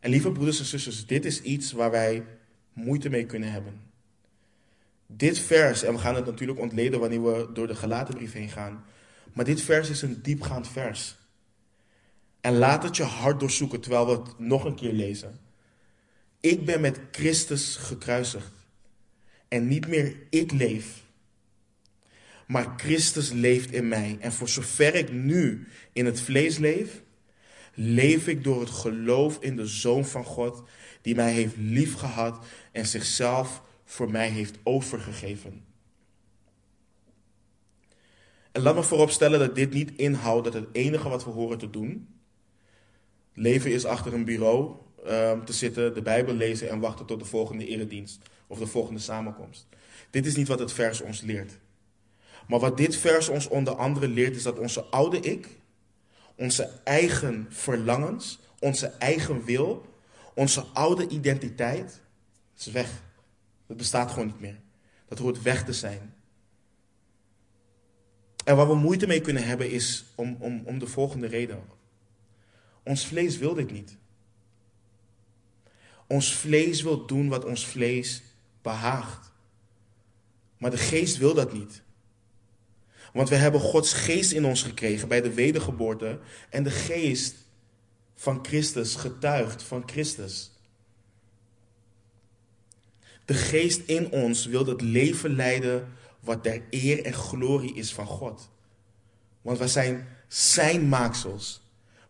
En lieve broeders en zusters, dit is iets waar wij moeite mee kunnen hebben. Dit vers, en we gaan het natuurlijk ontleden wanneer we door de gelaten brief heen gaan, maar dit vers is een diepgaand vers. En laat het je hart doorzoeken terwijl we het nog een keer lezen. Ik ben met Christus gekruisigd. En niet meer ik leef, maar Christus leeft in mij. En voor zover ik nu in het vlees leef, leef ik door het geloof in de Zoon van God, die mij heeft liefgehad en zichzelf voor mij heeft overgegeven. En laat me vooropstellen dat dit niet inhoudt dat het enige wat we horen te doen, leven is achter een bureau um, te zitten, de Bijbel lezen en wachten tot de volgende eredienst of de volgende samenkomst. Dit is niet wat het vers ons leert. Maar wat dit vers ons onder andere leert, is dat onze oude ik, onze eigen verlangens, onze eigen wil, onze oude identiteit, is weg. Het bestaat gewoon niet meer. Dat hoort weg te zijn. En waar we moeite mee kunnen hebben is om, om, om de volgende reden. Ons vlees wil dit niet. Ons vlees wil doen wat ons vlees behaagt. Maar de geest wil dat niet. Want we hebben Gods geest in ons gekregen bij de wedergeboorte. En de geest van Christus getuigt van Christus. De geest in ons wil het leven leiden wat der eer en glorie is van God. Want we zijn zijn maaksels.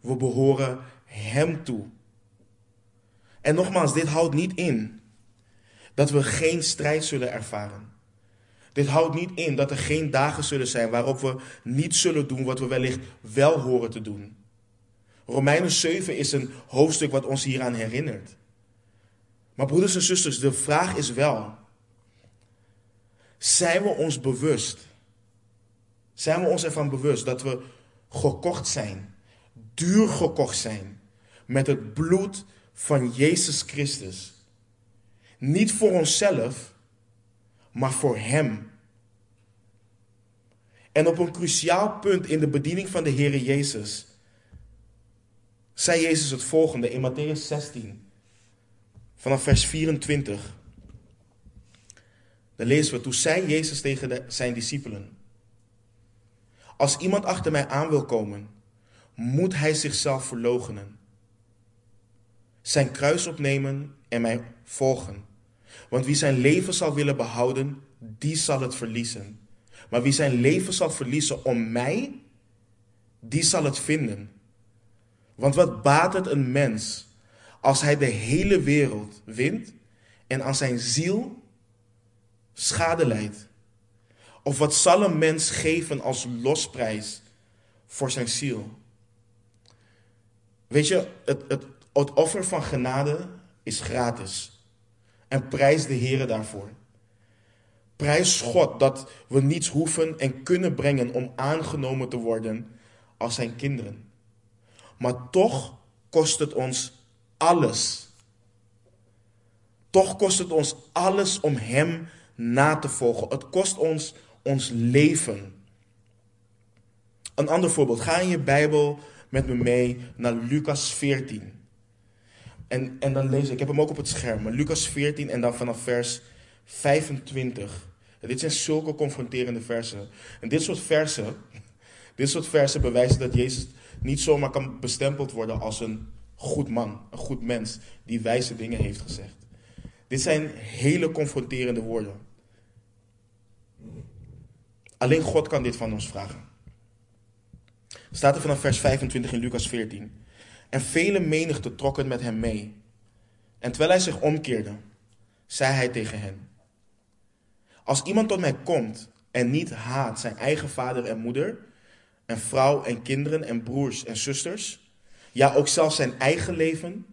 We behoren Hem toe. En nogmaals, dit houdt niet in dat we geen strijd zullen ervaren. Dit houdt niet in dat er geen dagen zullen zijn waarop we niet zullen doen wat we wellicht wel horen te doen. Romeinen 7 is een hoofdstuk wat ons hieraan herinnert. Maar broeders en zusters, de vraag is wel: zijn we ons bewust? Zijn we ons ervan bewust dat we gekocht zijn, duur gekocht zijn, met het bloed van Jezus Christus? Niet voor onszelf, maar voor Hem. En op een cruciaal punt in de bediening van de Heer Jezus zei Jezus het volgende in Matthäus 16, vanaf vers 24. Dan lezen we, toen zei Jezus tegen zijn discipelen, als iemand achter mij aan wil komen, moet hij zichzelf verloochenen, zijn kruis opnemen en mij volgen. Want wie zijn leven zal willen behouden, die zal het verliezen. Maar wie zijn leven zal verliezen om mij, die zal het vinden. Want wat baat het een mens als hij de hele wereld wint en aan zijn ziel schade leidt? Of wat zal een mens geven als losprijs voor zijn ziel? Weet je, het, het, het offer van genade is gratis. En prijs de Heer daarvoor. Prijs God dat we niets hoeven en kunnen brengen om aangenomen te worden als zijn kinderen. Maar toch kost het ons alles. Toch kost het ons alles om Hem na te volgen. Het kost ons ons leven. Een ander voorbeeld. Ga in je Bijbel met me mee naar Lucas 14. En, en dan lees ik, ik heb hem ook op het scherm, Lucas 14 en dan vanaf vers 25. En dit zijn zulke confronterende versen. En dit soort versen, <laughs> dit soort versen bewijzen dat Jezus niet zomaar kan bestempeld worden als een goed man, een goed mens die wijze dingen heeft gezegd. Dit zijn hele confronterende woorden. Alleen God kan dit van ons vragen. Staat er vanaf vers 25 in Lucas 14. En vele menigte trokken met hem mee. En terwijl hij zich omkeerde, zei hij tegen hen: Als iemand tot mij komt en niet haat zijn eigen vader en moeder, en vrouw en kinderen en broers en zusters, ja ook zelfs zijn eigen leven,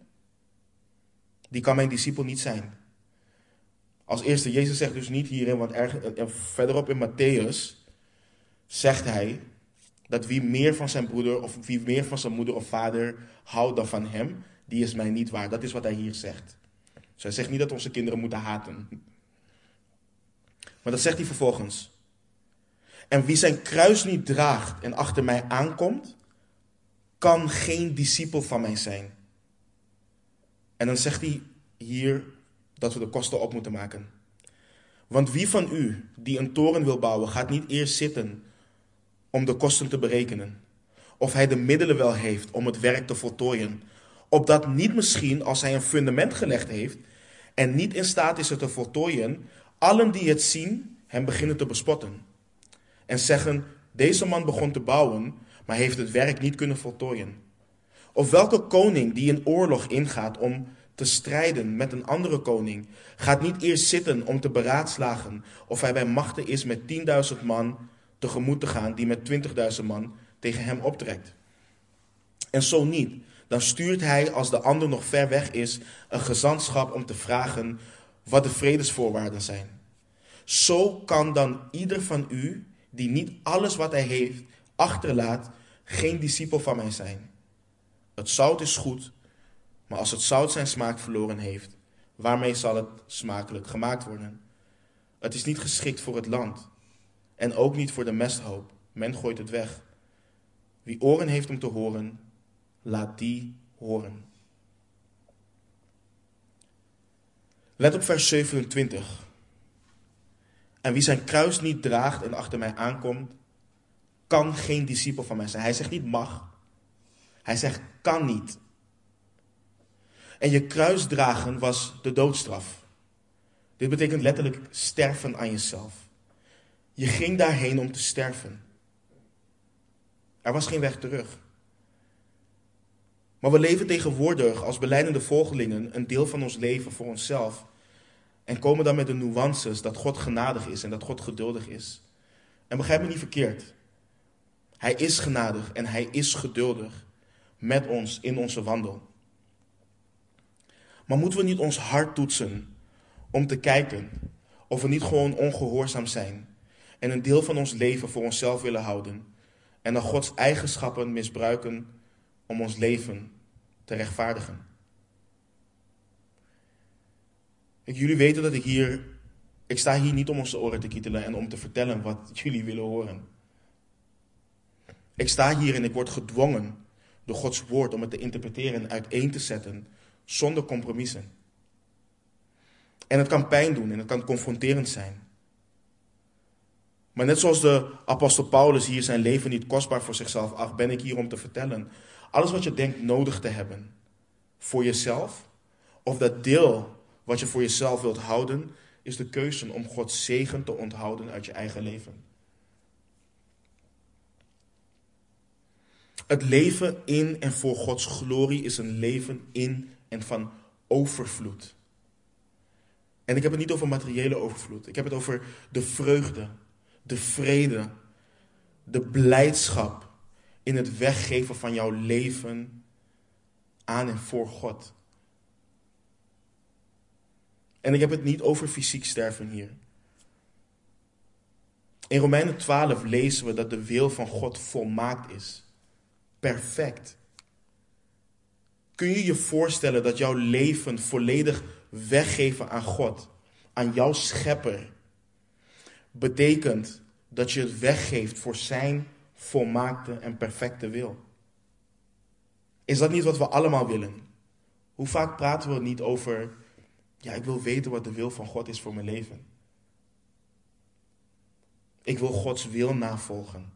die kan mijn discipel niet zijn. Als eerste, Jezus zegt dus niet hierin, want erg, verderop in Matthäus zegt hij dat wie meer van zijn broeder of wie meer van zijn moeder of vader houdt dan van hem, die is mij niet waar. Dat is wat hij hier zegt. Dus hij zegt niet dat onze kinderen moeten haten. Maar dat zegt hij vervolgens. En wie zijn kruis niet draagt en achter mij aankomt, kan geen discipel van mij zijn. En dan zegt hij hier dat we de kosten op moeten maken. Want wie van u die een toren wil bouwen, gaat niet eerst zitten om de kosten te berekenen, of hij de middelen wel heeft om het werk te voltooien. Opdat niet misschien, als hij een fundament gelegd heeft en niet in staat is het te voltooien, allen die het zien hem beginnen te bespotten. En zeggen, deze man begon te bouwen, maar heeft het werk niet kunnen voltooien. Of welke koning die in oorlog ingaat om te strijden met een andere koning, gaat niet eerst zitten om te beraadslagen of hij bij machten is met 10.000 man tegemoet te gaan die met 20.000 man tegen hem optrekt. En zo niet, dan stuurt hij, als de ander nog ver weg is, een gezantschap om te vragen wat de vredesvoorwaarden zijn. Zo kan dan ieder van u, die niet alles wat hij heeft achterlaat, geen discipel van mij zijn. Het zout is goed, maar als het zout zijn smaak verloren heeft, waarmee zal het smakelijk gemaakt worden? Het is niet geschikt voor het land en ook niet voor de mesthoop. Men gooit het weg. Wie oren heeft om te horen, laat die horen. Let op vers 27. En wie zijn kruis niet draagt en achter mij aankomt, kan geen discipel van mij zijn. Hij zegt niet mag. Hij zegt kan niet. En je kruis dragen was de doodstraf. Dit betekent letterlijk sterven aan jezelf. Je ging daarheen om te sterven. Er was geen weg terug. Maar we leven tegenwoordig als beleidende volgelingen een deel van ons leven voor onszelf. En komen dan met de nuances dat God genadig is en dat God geduldig is. En begrijp me niet verkeerd. Hij is genadig en hij is geduldig met ons in onze wandel. Maar moeten we niet ons hart toetsen om te kijken of we niet gewoon ongehoorzaam zijn en een deel van ons leven voor onszelf willen houden en dan Gods eigenschappen misbruiken om ons leven te rechtvaardigen? Ik, jullie weten dat ik hier, ik sta hier niet om onze oren te kietelen en om te vertellen wat <laughs> jullie willen horen. Ik sta hier en ik word gedwongen door Gods woord om het te interpreteren en uiteen te zetten zonder compromissen. En het kan pijn doen en het kan confronterend zijn. Maar net zoals de apostel Paulus hier zijn leven niet kostbaar voor zichzelf acht, ben ik hier om te vertellen. Alles wat je denkt nodig te hebben voor jezelf, of dat deel wat je voor jezelf wilt houden, is de keuze om Gods zegen te onthouden uit je eigen leven. Het leven in en voor Gods glorie is een leven in en van overvloed. En ik heb het niet over materiële overvloed. Ik heb het over de vreugde, de vrede, de blijdschap in het weggeven van jouw leven aan en voor God. En ik heb het niet over fysiek sterven hier. In Romeinen 12 lezen we dat de wil van God volmaakt is. Perfect. Kun je je voorstellen dat jouw leven volledig weggeven aan God, aan jouw schepper, betekent dat je het weggeeft voor zijn volmaakte en perfecte wil? Is dat niet wat we allemaal willen? Hoe vaak praten we niet over, ja, ik wil weten wat de wil van God is voor mijn leven. Ik wil Gods wil navolgen.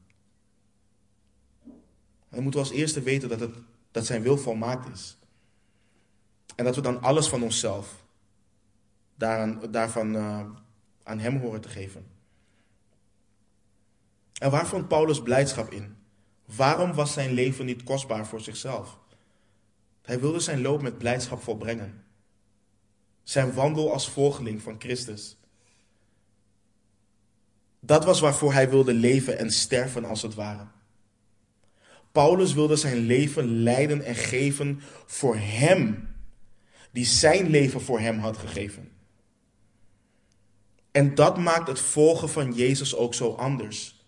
En dan moeten we als eerste weten dat, het, dat zijn wil volmaakt is. En dat we dan alles van onszelf daaraan, daarvan uh, aan hem horen te geven. En waar vond Paulus blijdschap in? Waarom was zijn leven niet kostbaar voor zichzelf? Hij wilde zijn loop met blijdschap volbrengen. Zijn wandel als volgeling van Christus. Dat was waarvoor hij wilde leven en sterven als het ware. Paulus wilde zijn leven leiden en geven voor hem, die zijn leven voor hem had gegeven. En dat maakt het volgen van Jezus ook zo anders.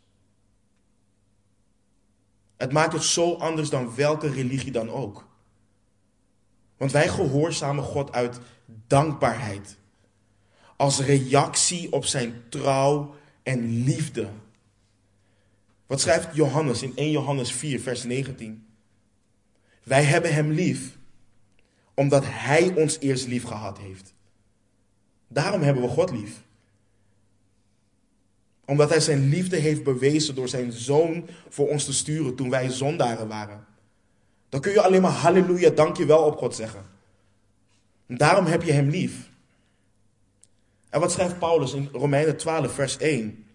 Het maakt het zo anders dan welke religie dan ook. Want wij gehoorzamen God uit dankbaarheid. Als reactie op zijn trouw en liefde. Wat schrijft Johannes in 1 Johannes 4, vers 19? Wij hebben hem lief, omdat hij ons eerst lief gehad heeft. Daarom hebben we God lief. Omdat hij zijn liefde heeft bewezen door zijn zoon voor ons te sturen toen wij zondaren waren. Dan kun je alleen maar halleluja, dankjewel op God zeggen. daarom heb je hem lief. En wat schrijft Paulus in Romeinen 12, vers 1?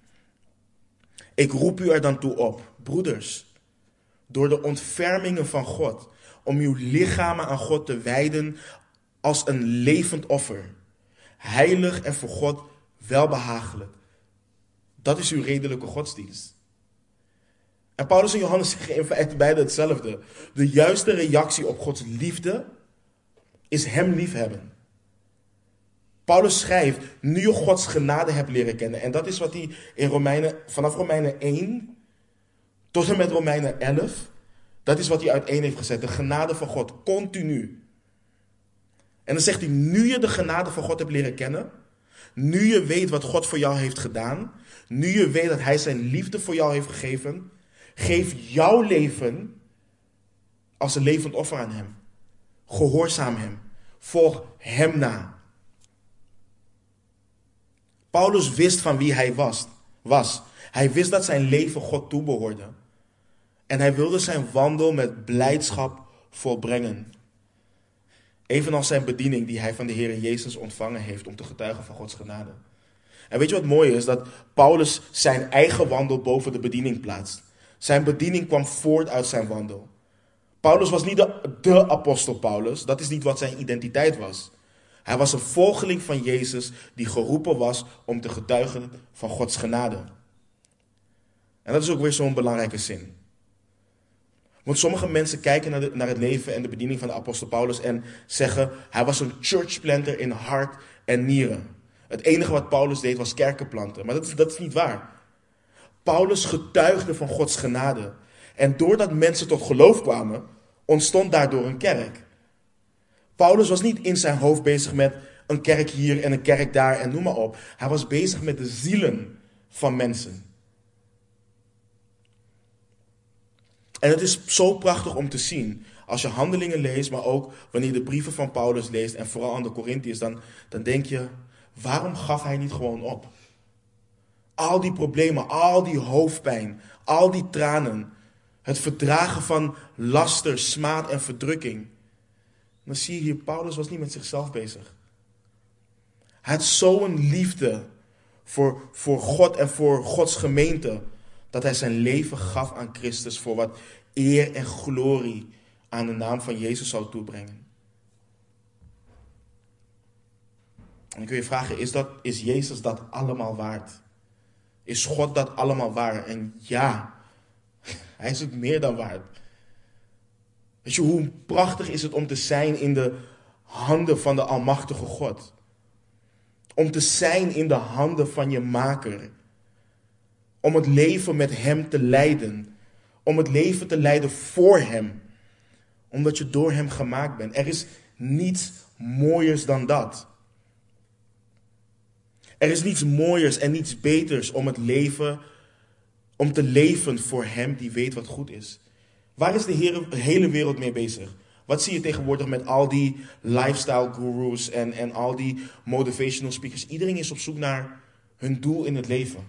Ik roep u er dan toe op, broeders, door de ontfermingen van God, om uw lichamen aan God te wijden als een levend offer, heilig en voor God welbehagelijk. Dat is uw redelijke godsdienst. En Paulus en Johannes <laughs> zeggen in feite beide hetzelfde. De juiste reactie op Gods liefde is Hem liefhebben. Paulus schrijft, nu je Gods genade hebt leren kennen. En dat is wat hij in Romeinen, vanaf Romeinen 1 tot en met Romeinen 11, dat is wat hij uiteen heeft gezet. De genade van God, continu. En dan zegt hij, nu je de genade van God hebt leren kennen, nu je weet wat God voor jou heeft gedaan, nu je weet dat Hij zijn liefde voor jou heeft gegeven, geef jouw leven als een levend offer aan Hem. Gehoorzaam Hem. Volg Hem na. Paulus wist van wie hij was. was. Hij wist dat zijn leven God toebehoorde. En hij wilde zijn wandel met blijdschap volbrengen. Evenals zijn bediening die hij van de Heer Jezus ontvangen heeft om te getuigen van Gods genade. En weet je wat mooi is? Dat Paulus zijn eigen wandel boven de bediening plaatst. Zijn bediening kwam voort uit zijn wandel. Paulus was niet de, de apostel Paulus. Dat is niet wat zijn identiteit was. Hij was een volgeling van Jezus die geroepen was om te getuigen van Gods genade. En dat is ook weer zo'n belangrijke zin. Want sommige mensen kijken naar, naar, het leven en de bediening van de apostel Paulus en zeggen, hij was een churchplanter in hart en nieren. Het enige wat Paulus deed was kerken planten. Maar dat is, dat is niet waar. Paulus getuigde van Gods genade. En doordat mensen tot geloof kwamen, ontstond daardoor een kerk. Paulus was niet in zijn hoofd bezig met een kerk hier en een kerk daar en noem maar op. Hij was bezig met de zielen van mensen. En het is zo prachtig om te zien. Als je handelingen leest, maar ook wanneer je de brieven van Paulus leest en vooral aan de Corinthiërs, dan, dan denk je, waarom gaf hij niet gewoon op? Al die problemen, al die hoofdpijn, al die tranen, het verdragen van laster, smaad en verdrukking. Dan zie je hier, Paulus was niet met zichzelf bezig. Hij had zo'n liefde voor, voor God en voor Gods gemeente, dat hij zijn leven gaf aan Christus voor wat eer en glorie aan de naam van Jezus zou toebrengen. En ik wil je vragen, is, dat, is Jezus dat allemaal waard? Is God dat allemaal waard? En ja, <laughs> hij is het meer dan waard. Weet je, hoe prachtig is het om te zijn in de handen van de Almachtige God? Om te zijn in de handen van je Maker. Om het leven met Hem te leiden. Om het leven te leiden voor Hem. Omdat je door Hem gemaakt bent. Er is niets mooiers dan dat. Er is niets mooiers en niets beters om het leven, om te leven voor Hem die weet wat goed is. Waar is de hele wereld mee bezig? Wat zie je tegenwoordig met al die lifestyle gurus en, en al die motivational speakers? Iedereen is op zoek naar hun doel in het leven.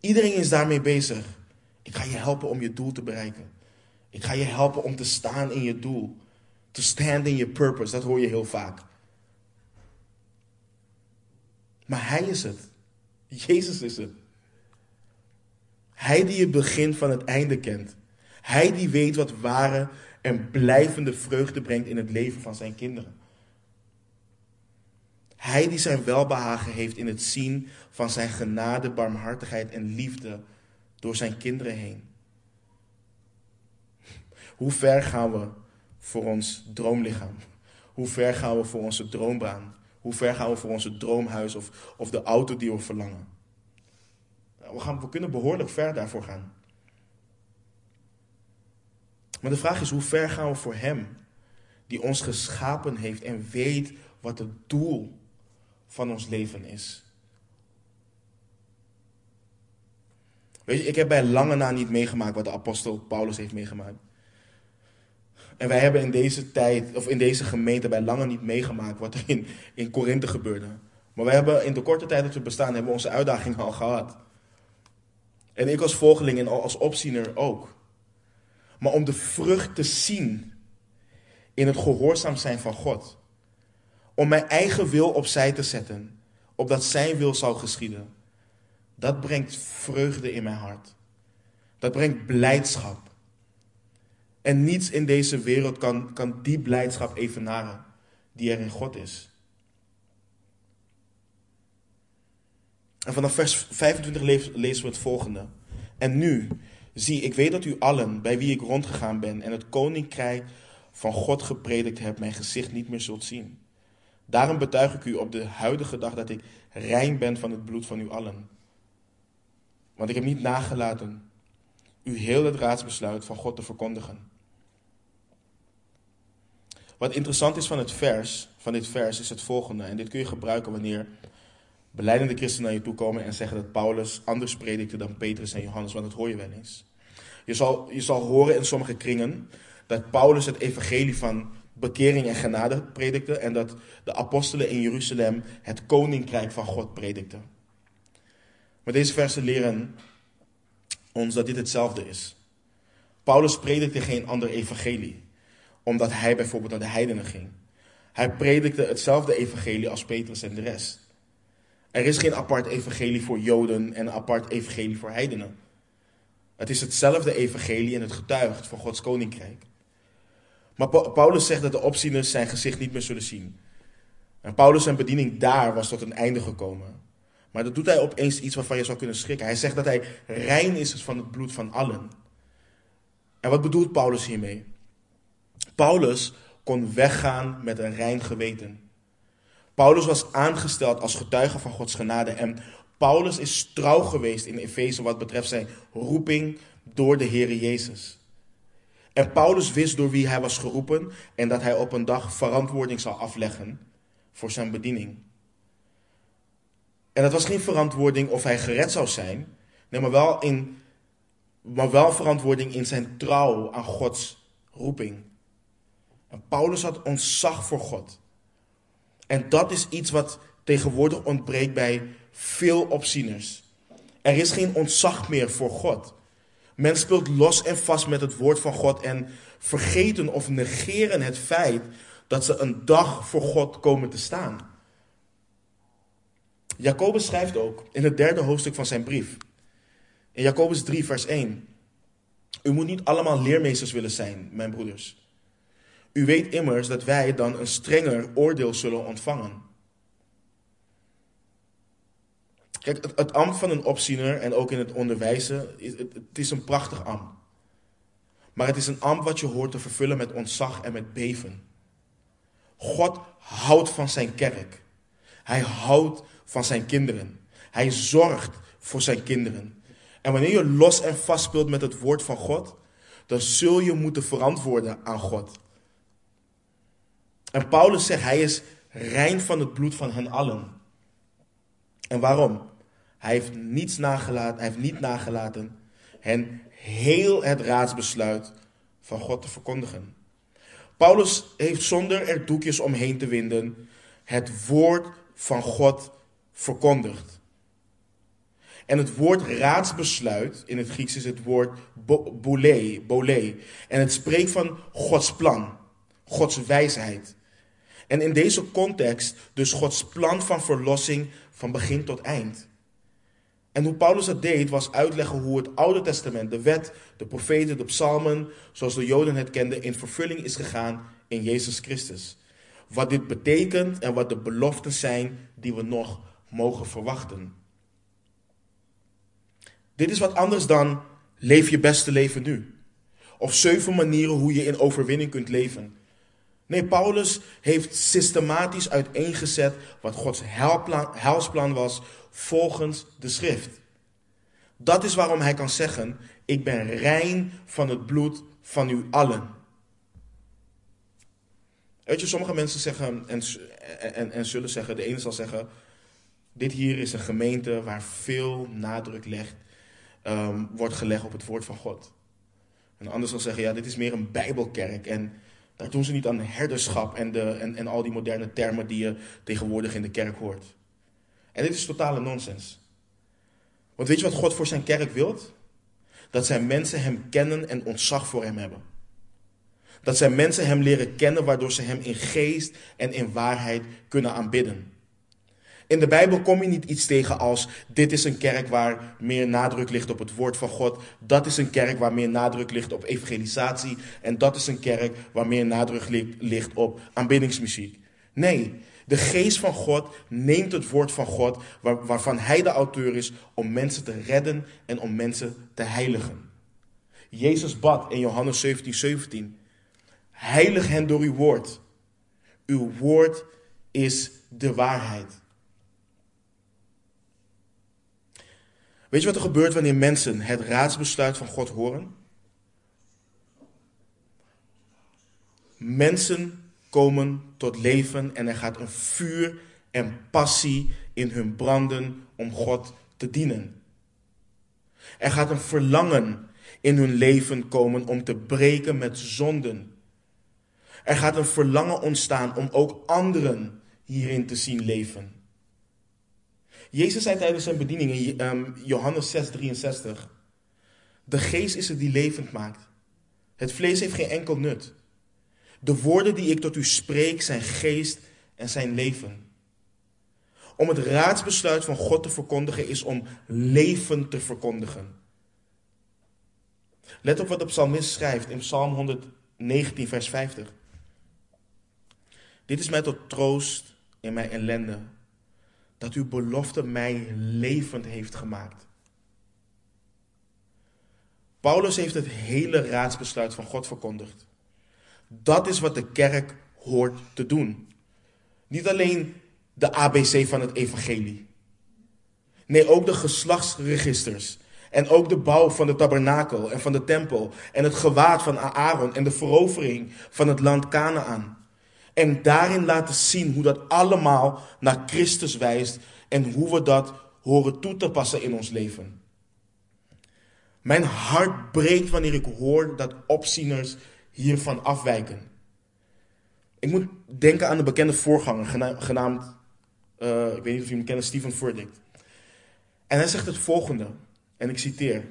Iedereen is daarmee bezig. Ik ga je helpen om je doel te bereiken. Ik ga je helpen om te staan in je doel. To stand in your purpose, dat hoor je heel vaak. Maar Hij is het. Jezus is het. Hij die het begin van het einde kent. Hij die weet wat ware en blijvende vreugde brengt in het leven van zijn kinderen. Hij die zijn welbehagen heeft in het zien van zijn genade, barmhartigheid en liefde door zijn kinderen heen. Hoe ver gaan we voor ons droomlichaam? Hoe ver gaan we voor onze droombaan? Hoe ver gaan we voor onze droomhuis of, of de auto die we verlangen? We, gaan, we kunnen behoorlijk ver daarvoor gaan. Maar de vraag is, hoe ver gaan we voor Hem, die ons geschapen heeft en weet wat het doel van ons leven is? Weet je, ik heb bij lange na niet meegemaakt wat de apostel Paulus heeft meegemaakt. En wij hebben in deze tijd, of in deze gemeente, bij lange niet meegemaakt wat er in, in Korinthe gebeurde. Maar we hebben in de korte tijd dat we bestaan, hebben onze uitdaging al gehad. En ik als volgeling en als opziener ook. Maar om de vrucht te zien in het gehoorzaam zijn van God. Om mijn eigen wil opzij te zetten, opdat zijn wil zal geschieden. Dat brengt vreugde in mijn hart. Dat brengt blijdschap. En niets in deze wereld kan, kan die blijdschap evenaren die er in God is. En vanaf vers 25 lezen we het volgende. En nu, zie, ik weet dat u allen, bij wie ik rondgegaan ben en het koninkrijk van God gepredikt heb, mijn gezicht niet meer zult zien. Daarom betuig ik u op de huidige dag dat ik rein ben van het bloed van u allen. Want ik heb niet nagelaten u heel het raadsbesluit van God te verkondigen. Wat interessant is van, het vers, van dit vers is het volgende. En dit kun je gebruiken wanneer beleidende christenen naar je toe komen en zeggen dat Paulus anders predikte dan Petrus en Johannes. Want dat hoor je wel eens. Je zal, je zal horen in sommige kringen dat Paulus het evangelie van bekering en genade predikte. En dat de apostelen in Jeruzalem het koninkrijk van God predikten. Maar deze versen leren ons dat dit hetzelfde is. Paulus predikte geen ander evangelie, omdat hij bijvoorbeeld naar de heidenen ging. Hij predikte hetzelfde evangelie als Petrus en de rest. Er is geen apart evangelie voor Joden en een apart evangelie voor heidenen. Het is hetzelfde evangelie en het getuigt van Gods koninkrijk. Maar Paulus zegt dat de opzieners zijn gezicht niet meer zullen zien. En Paulus zijn bediening daar was tot een einde gekomen. Maar dat doet hij opeens iets waarvan je zou kunnen schrikken. Hij zegt dat hij rein is van het bloed van allen. En wat bedoelt Paulus hiermee? Paulus kon weggaan met een rein geweten. Paulus was aangesteld als getuige van Gods genade en Paulus is trouw geweest in Efeze wat betreft zijn roeping door de Heer Jezus. En Paulus wist door wie hij was geroepen en dat hij op een dag verantwoording zou afleggen voor zijn bediening. En dat was geen verantwoording of hij gered zou zijn, nee, maar wel, in, maar wel verantwoording in zijn trouw aan Gods roeping. Paulus had ontzag voor God. En dat is iets wat tegenwoordig ontbreekt bij veel opzieners. Er is geen ontzag meer voor God. Men speelt los en vast met het woord van God en vergeten of negeren het feit dat ze een dag voor God komen te staan. Jacobus schrijft ook in het derde hoofdstuk van zijn brief, in Jacobus 3, vers 1. U moet niet allemaal leermeesters willen zijn, mijn broeders. U weet immers dat wij dan een strenger oordeel zullen ontvangen. Kijk, het, ambt van een opziener en ook in het onderwijzen, het is een prachtig ambt. Maar het is een ambt wat je hoort te vervullen met ontzag en met beven. God houdt van zijn kerk. Hij houdt van zijn kinderen. Hij zorgt voor zijn kinderen. En wanneer je los en vast speelt met het woord van God, dan zul je moeten verantwoorden aan God. En Paulus zegt, hij is rein van het bloed van hen allen. En waarom? Hij heeft, niets nagelaten, hij heeft niet nagelaten hen heel het raadsbesluit van God te verkondigen. Paulus heeft zonder er doekjes omheen te winden het woord van God verkondigd. En het woord raadsbesluit in het Grieks is het woord boule, boule. En het spreekt van Gods plan, Gods wijsheid. En in deze context dus Gods plan van verlossing van begin tot eind. En hoe Paulus dat deed, was uitleggen hoe het Oude Testament, de wet, de profeten, de psalmen, zoals de Joden het kenden, in vervulling is gegaan in Jezus Christus. Wat dit betekent en wat de beloften zijn die we nog mogen verwachten. Dit is wat anders dan leef je beste leven nu. Of zeven manieren hoe je in overwinning kunt leven. Nee, Paulus heeft systematisch uiteengezet wat Gods helsplan was volgens de schrift. Dat is waarom hij kan zeggen, ik ben rein van het bloed van u allen. Weet je, sommige mensen zeggen en, en, en zullen zeggen, de ene zal zeggen, dit hier is een gemeente waar veel nadruk legt, um, wordt gelegd op het woord van God. En de ander zal zeggen, ja, dit is meer een bijbelkerk en daar doen ze niet aan herderschap en, de, en, en al die moderne termen die je tegenwoordig in de kerk hoort. En dit is totale nonsens. Want weet je wat God voor zijn kerk wilt? Dat zijn mensen hem kennen en ontzag voor hem hebben. Dat zijn mensen hem leren kennen, waardoor ze hem in geest en in waarheid kunnen aanbidden. In de Bijbel kom je niet iets tegen als dit is een kerk waar meer nadruk ligt op het woord van God. Dat is een kerk waar meer nadruk ligt op evangelisatie. En dat is een kerk waar meer nadruk ligt op aanbiddingsmuziek. Nee, de geest van God neemt het woord van God, waarvan hij de auteur is, om mensen te redden en om mensen te heiligen. Jezus bad in Johannes 17, 17. Heilig hen door uw woord. Uw woord is de waarheid. Weet je wat er gebeurt wanneer mensen het raadsbesluit van God horen? Mensen komen tot leven en er gaat een vuur en passie in hun branden om God te dienen. Er gaat een verlangen in hun leven komen om te breken met zonden. Er gaat een verlangen ontstaan om ook anderen hierin te zien leven. Jezus zei tijdens zijn bediening in ehm, Johannes 6, 63. De geest is het die levend maakt. Het vlees heeft geen enkel nut. De woorden die ik tot u spreek zijn geest en zijn leven. Om het raadsbesluit van God te verkondigen is om leven te verkondigen. Let op wat de psalmist schrijft in Psalm 119, vers 50. Dit is mij tot troost in mijn ellende dat uw belofte mij levend heeft gemaakt. Paulus heeft het hele raadsbesluit van God verkondigd. Dat is wat de kerk hoort te doen. Niet alleen de ABC van het evangelie. Nee, ook de geslachtsregisters. En ook de bouw van de tabernakel en van de tempel. En het gewaad van Aaron en de verovering van het land Canaan. En daarin laten zien hoe dat allemaal naar Christus wijst en hoe we dat horen toe te passen in ons leven. Mijn hart breekt wanneer ik hoor dat opzieners hiervan afwijken. Ik moet denken aan de bekende voorganger, genaamd, uh, ik weet niet of je hem kent, Stephen Furtick. En hij zegt het volgende, en ik citeer.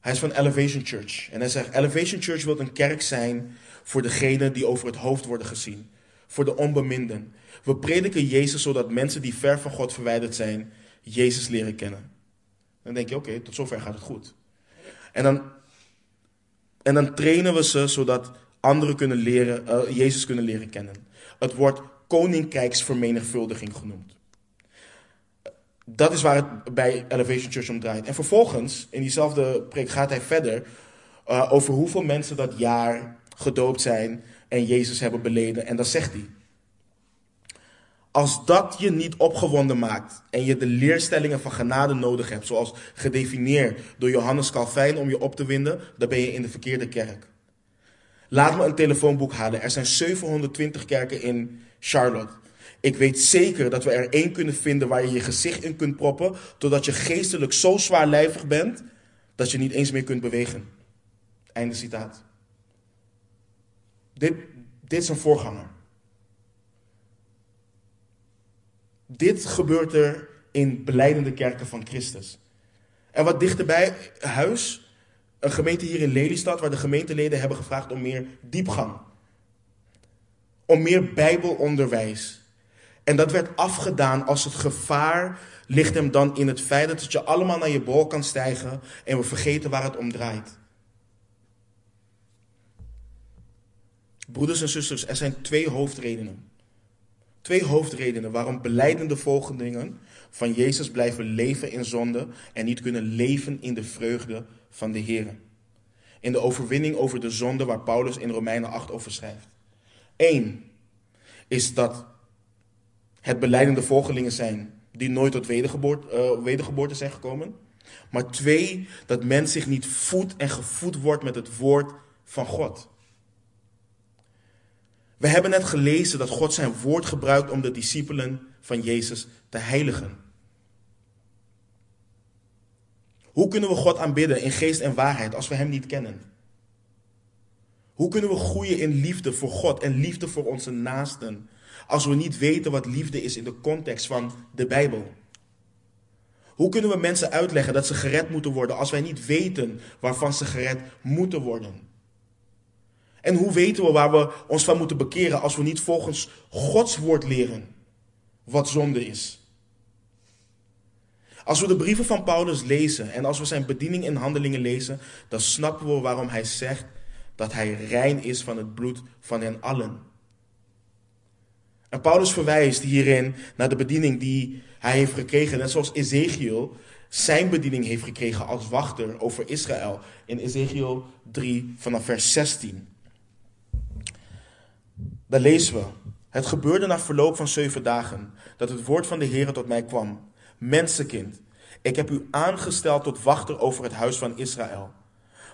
Hij is van Elevation Church. En hij zegt: Elevation Church wil een kerk zijn voor degenen die over het hoofd worden gezien, voor de onbeminden. We prediken Jezus zodat mensen die ver van God verwijderd zijn, Jezus leren kennen. Dan denk je, oké, tot zover gaat het goed. En dan, en dan trainen we ze zodat anderen kunnen leren, uh, Jezus kunnen leren kennen. Het wordt koninkrijksvermenigvuldiging genoemd. Dat is waar het bij Elevation Church om draait. En vervolgens, in diezelfde preek, gaat hij verder uh, over hoeveel mensen dat jaar gedoopt zijn en Jezus hebben beleden. En dan zegt hij. Als dat je niet opgewonden maakt en je de leerstellingen van genade nodig hebt, zoals gedefinieerd door Johannes Calvijn om je op te winden, dan ben je in de verkeerde kerk. Laat me een telefoonboek halen. Er zijn 720 kerken in Charlotte. Ik weet zeker dat we er één kunnen vinden waar je je gezicht in kunt proppen, totdat je geestelijk zo zwaarlijvig bent dat je niet eens meer kunt bewegen. Einde citaat. Dit, dit is een voorganger. Dit gebeurt er in beleidende kerken van Christus. En wat dichterbij huis, een gemeente hier in Lelystad, waar de gemeenteleden hebben gevraagd om meer diepgang. Om meer Bijbelonderwijs. En dat werd afgedaan als het gevaar ligt hem dan in het feit dat je allemaal naar je bol kan stijgen en we vergeten waar het om draait. Broeders en zusters, er zijn twee hoofdredenen. Twee hoofdredenen waarom beleidende volgelingen van Jezus blijven leven in zonde en niet kunnen leven in de vreugde van de Heer. In de overwinning over de zonde waar Paulus in Romeinen 8 over schrijft. Eén is dat het beleidende volgelingen zijn die nooit tot wedergeboorte, uh, wedergeboorte zijn gekomen. Maar twee, dat men zich niet voedt en gevoed wordt met het woord van God. We hebben net gelezen dat God zijn woord gebruikt om de discipelen van Jezus te heiligen. Hoe kunnen we God aanbidden in geest en waarheid als we Hem niet kennen? Hoe kunnen we groeien in liefde voor God en liefde voor onze naasten als we niet weten wat liefde is in de context van de Bijbel? Hoe kunnen we mensen uitleggen dat ze gered moeten worden als wij niet weten waarvan ze gered moeten worden? En hoe weten we waar we ons van moeten bekeren als we niet volgens Gods woord leren wat zonde is? Als we de brieven van Paulus lezen en als we zijn bediening in handelingen lezen, dan snappen we waarom hij zegt dat hij rein is van het bloed van hen allen. En Paulus verwijst hierin naar de bediening die hij heeft gekregen, net zoals Ezekiel zijn bediening heeft gekregen als wachter over Israël in Ezekiel 3 vanaf vers 16. Daar lezen we. Het gebeurde na verloop van zeven dagen dat het woord van de Heer tot mij kwam. Mensenkind, ik heb u aangesteld tot wachter over het huis van Israël.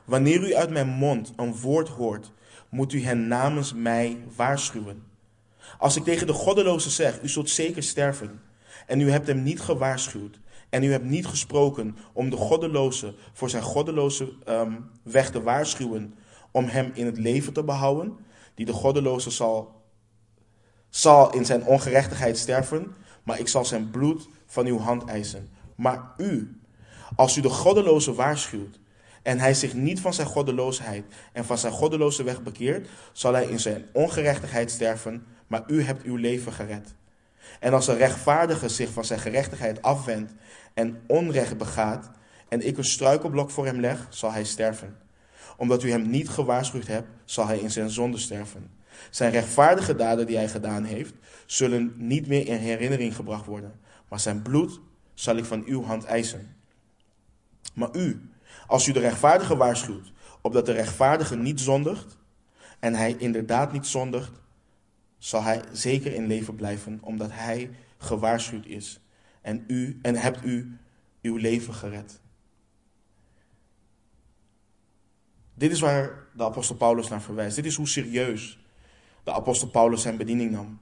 Wanneer u uit mijn mond een woord hoort, moet u hen namens mij waarschuwen. Als ik tegen de goddeloze zeg, u zult zeker sterven, en u hebt hem niet gewaarschuwd, en u hebt niet gesproken om de goddeloze voor zijn goddeloze um, weg te waarschuwen, om hem in het leven te behouden, die de goddeloze zal, zal in zijn ongerechtigheid sterven, maar ik zal zijn bloed van uw hand eisen. Maar u, als u de goddeloze waarschuwt en hij zich niet van zijn goddeloosheid en van zijn goddeloze weg bekeert, zal hij in zijn ongerechtigheid sterven, maar u hebt uw leven gered. En als een rechtvaardige zich van zijn gerechtigheid afwendt en onrecht begaat, en ik een struikelblok voor hem leg, zal hij sterven. Omdat u hem niet gewaarschuwd hebt, zal hij in zijn zonde sterven. Zijn rechtvaardige daden die hij gedaan heeft, zullen niet meer in herinnering gebracht worden, maar zijn bloed zal ik van uw hand eisen. Maar u, als u de rechtvaardige waarschuwt, opdat de rechtvaardige niet zondigt, en hij inderdaad niet zondigt, zal hij zeker in leven blijven, omdat hij gewaarschuwd is. En, u, en hebt u uw leven gered. Dit is waar de apostel Paulus naar verwijst. Dit is hoe serieus de apostel Paulus zijn bediening nam.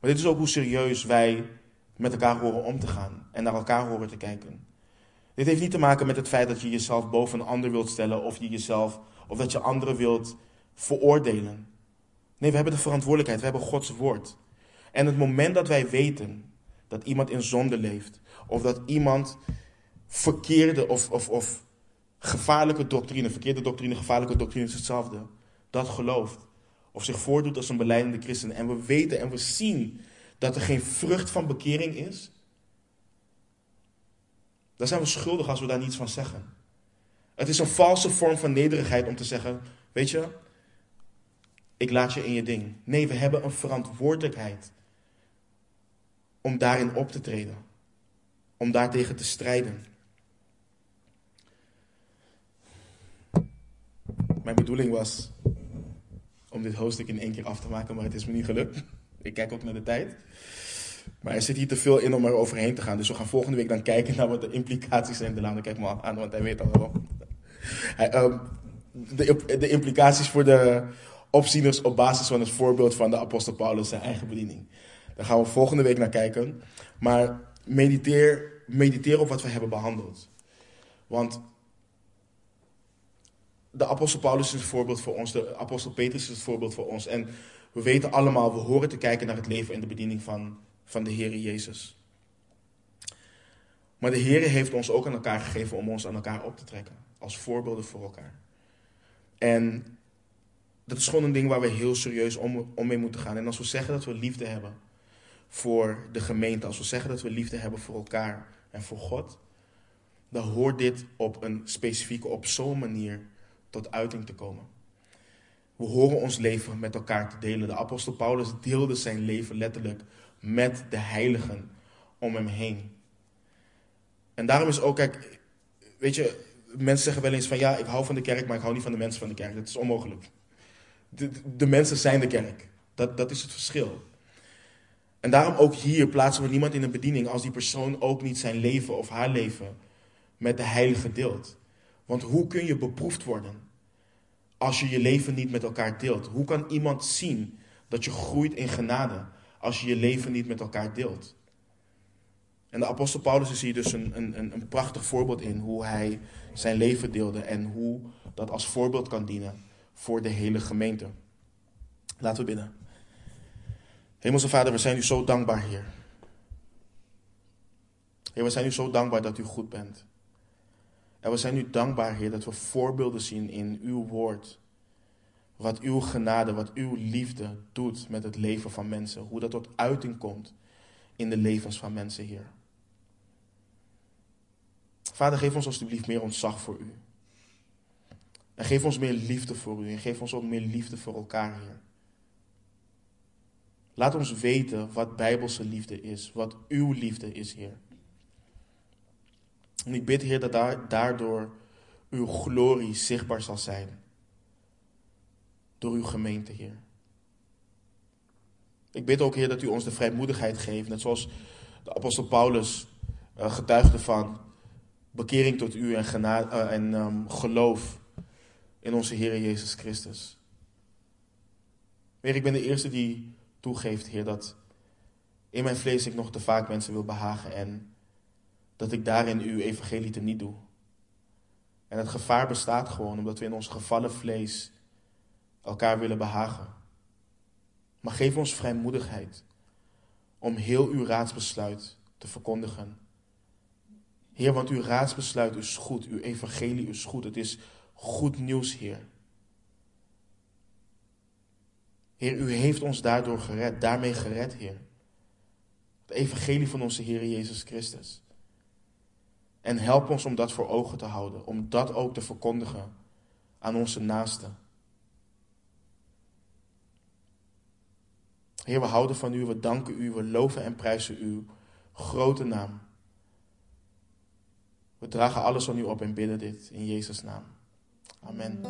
Maar dit is ook hoe serieus wij met elkaar horen om te gaan en naar elkaar horen te kijken. Dit heeft niet te maken met het feit dat je jezelf boven een ander wilt stellen of, je jezelf, of dat je anderen wilt veroordelen. Nee, we hebben de verantwoordelijkheid, we hebben Gods woord. En het moment dat wij weten dat iemand in zonde leeft, of dat iemand verkeerde of, of, of gevaarlijke doctrine, verkeerde doctrine, gevaarlijke doctrine is hetzelfde, dat gelooft, of zich voordoet als een beleidende christen, en we weten en we zien dat er geen vrucht van bekering is, dan zijn we schuldig als we daar niets van zeggen. Het is een valse vorm van nederigheid om te zeggen: Weet je, ik laat je in je ding. Nee, we hebben een verantwoordelijkheid om daarin op te treden, om daartegen te strijden. Mijn bedoeling was om dit hoofdstuk in één keer af te maken, maar het is me niet gelukt. Ik kijk ook naar de tijd. Maar er zit hier te veel in om er overheen te gaan. Dus we gaan volgende week dan kijken naar wat de implicaties zijn. De Laan, kijk maar aan, want hij weet al wel. Ehm, de, de implicaties voor de opzieners op basis van het voorbeeld van de apostel Paulus, zijn eigen bediening. Daar gaan we volgende week naar kijken. Maar mediteer, mediteer op wat we hebben behandeld. Want de apostel Paulus is het voorbeeld voor ons, de apostel Petrus is het voorbeeld voor ons. En we weten allemaal, we horen te kijken naar het leven en de bediening van, van de Heer Jezus. Maar de Heer heeft ons ook aan elkaar gegeven om ons aan elkaar op te trekken. Als voorbeelden voor elkaar. En dat is gewoon een ding waar we heel serieus om, om mee moeten gaan. En als we zeggen dat we liefde hebben voor de gemeente, als we zeggen dat we liefde hebben voor elkaar en voor God, dan hoort dit op een specifieke, op zo'n manier tot uiting te komen. We horen ons leven met elkaar te delen. De apostel Paulus deelde zijn leven letterlijk met de heiligen om hem heen. En daarom is ook, kijk, weet je, mensen zeggen wel eens van ja, ik hou van de kerk, maar ik hou niet van de mensen van de kerk. Dat is onmogelijk. De, de mensen zijn de kerk. Dat, dat is het verschil. En daarom ook hier plaatsen we niemand in een bediening als die persoon ook niet zijn leven of haar leven met de heilige deelt. Want hoe kun je beproefd worden als je je leven niet met elkaar deelt? Hoe kan iemand zien dat je groeit in genade als je je leven niet met elkaar deelt? En de apostel Paulus is hier dus een, een, een prachtig voorbeeld in hoe hij zijn leven deelde en hoe dat als voorbeeld kan dienen voor de hele gemeente. Laten we bidden. Hemelse Vader, we zijn u zo dankbaar, Heer. Heer, we zijn u zo dankbaar dat u goed bent. En we zijn u dankbaar, Heer, dat we voorbeelden zien in uw woord. Wat uw genade, wat uw liefde doet met het leven van mensen. Hoe dat tot uiting komt in de levens van mensen, Heer. Vader, geef ons alsjeblieft meer ontzag voor u. En geef ons meer liefde voor u. En geef ons ook meer liefde voor elkaar, Heer. Laat ons weten wat bijbelse liefde is. Wat uw liefde is, Heer. En ik bid, Heer, dat daardoor uw glorie zichtbaar zal zijn. Door uw gemeente, Heer. Ik bid ook, Heer, dat u ons de vrijmoedigheid geeft. Net zoals de apostel Paulus uh, getuigde van bekering tot u en, uh, en um, geloof in onze Heer Jezus Christus. Heer, ik ben de eerste die toegeeft, Heer, dat in mijn vlees ik nog te vaak mensen wil behagen en dat ik daarin uw evangelie te niet doe. En het gevaar bestaat gewoon omdat we in ons gevallen vlees elkaar willen behagen. Maar geef ons vrijmoedigheid om heel uw raadsbesluit te verkondigen. Heer, want uw raadsbesluit is goed, uw evangelie is goed. Het is goed nieuws, Heer. Heer, u heeft ons daardoor gered, daarmee gered, Heer. Het evangelie van onze Heer Jezus Christus. En help ons om dat voor ogen te houden, om dat ook te verkondigen aan onze naasten. Heer, we houden van u, we danken u, we loven en prijzen uw grote naam. We dragen alles aan u op en bidden dit in Jezus' naam. Amen.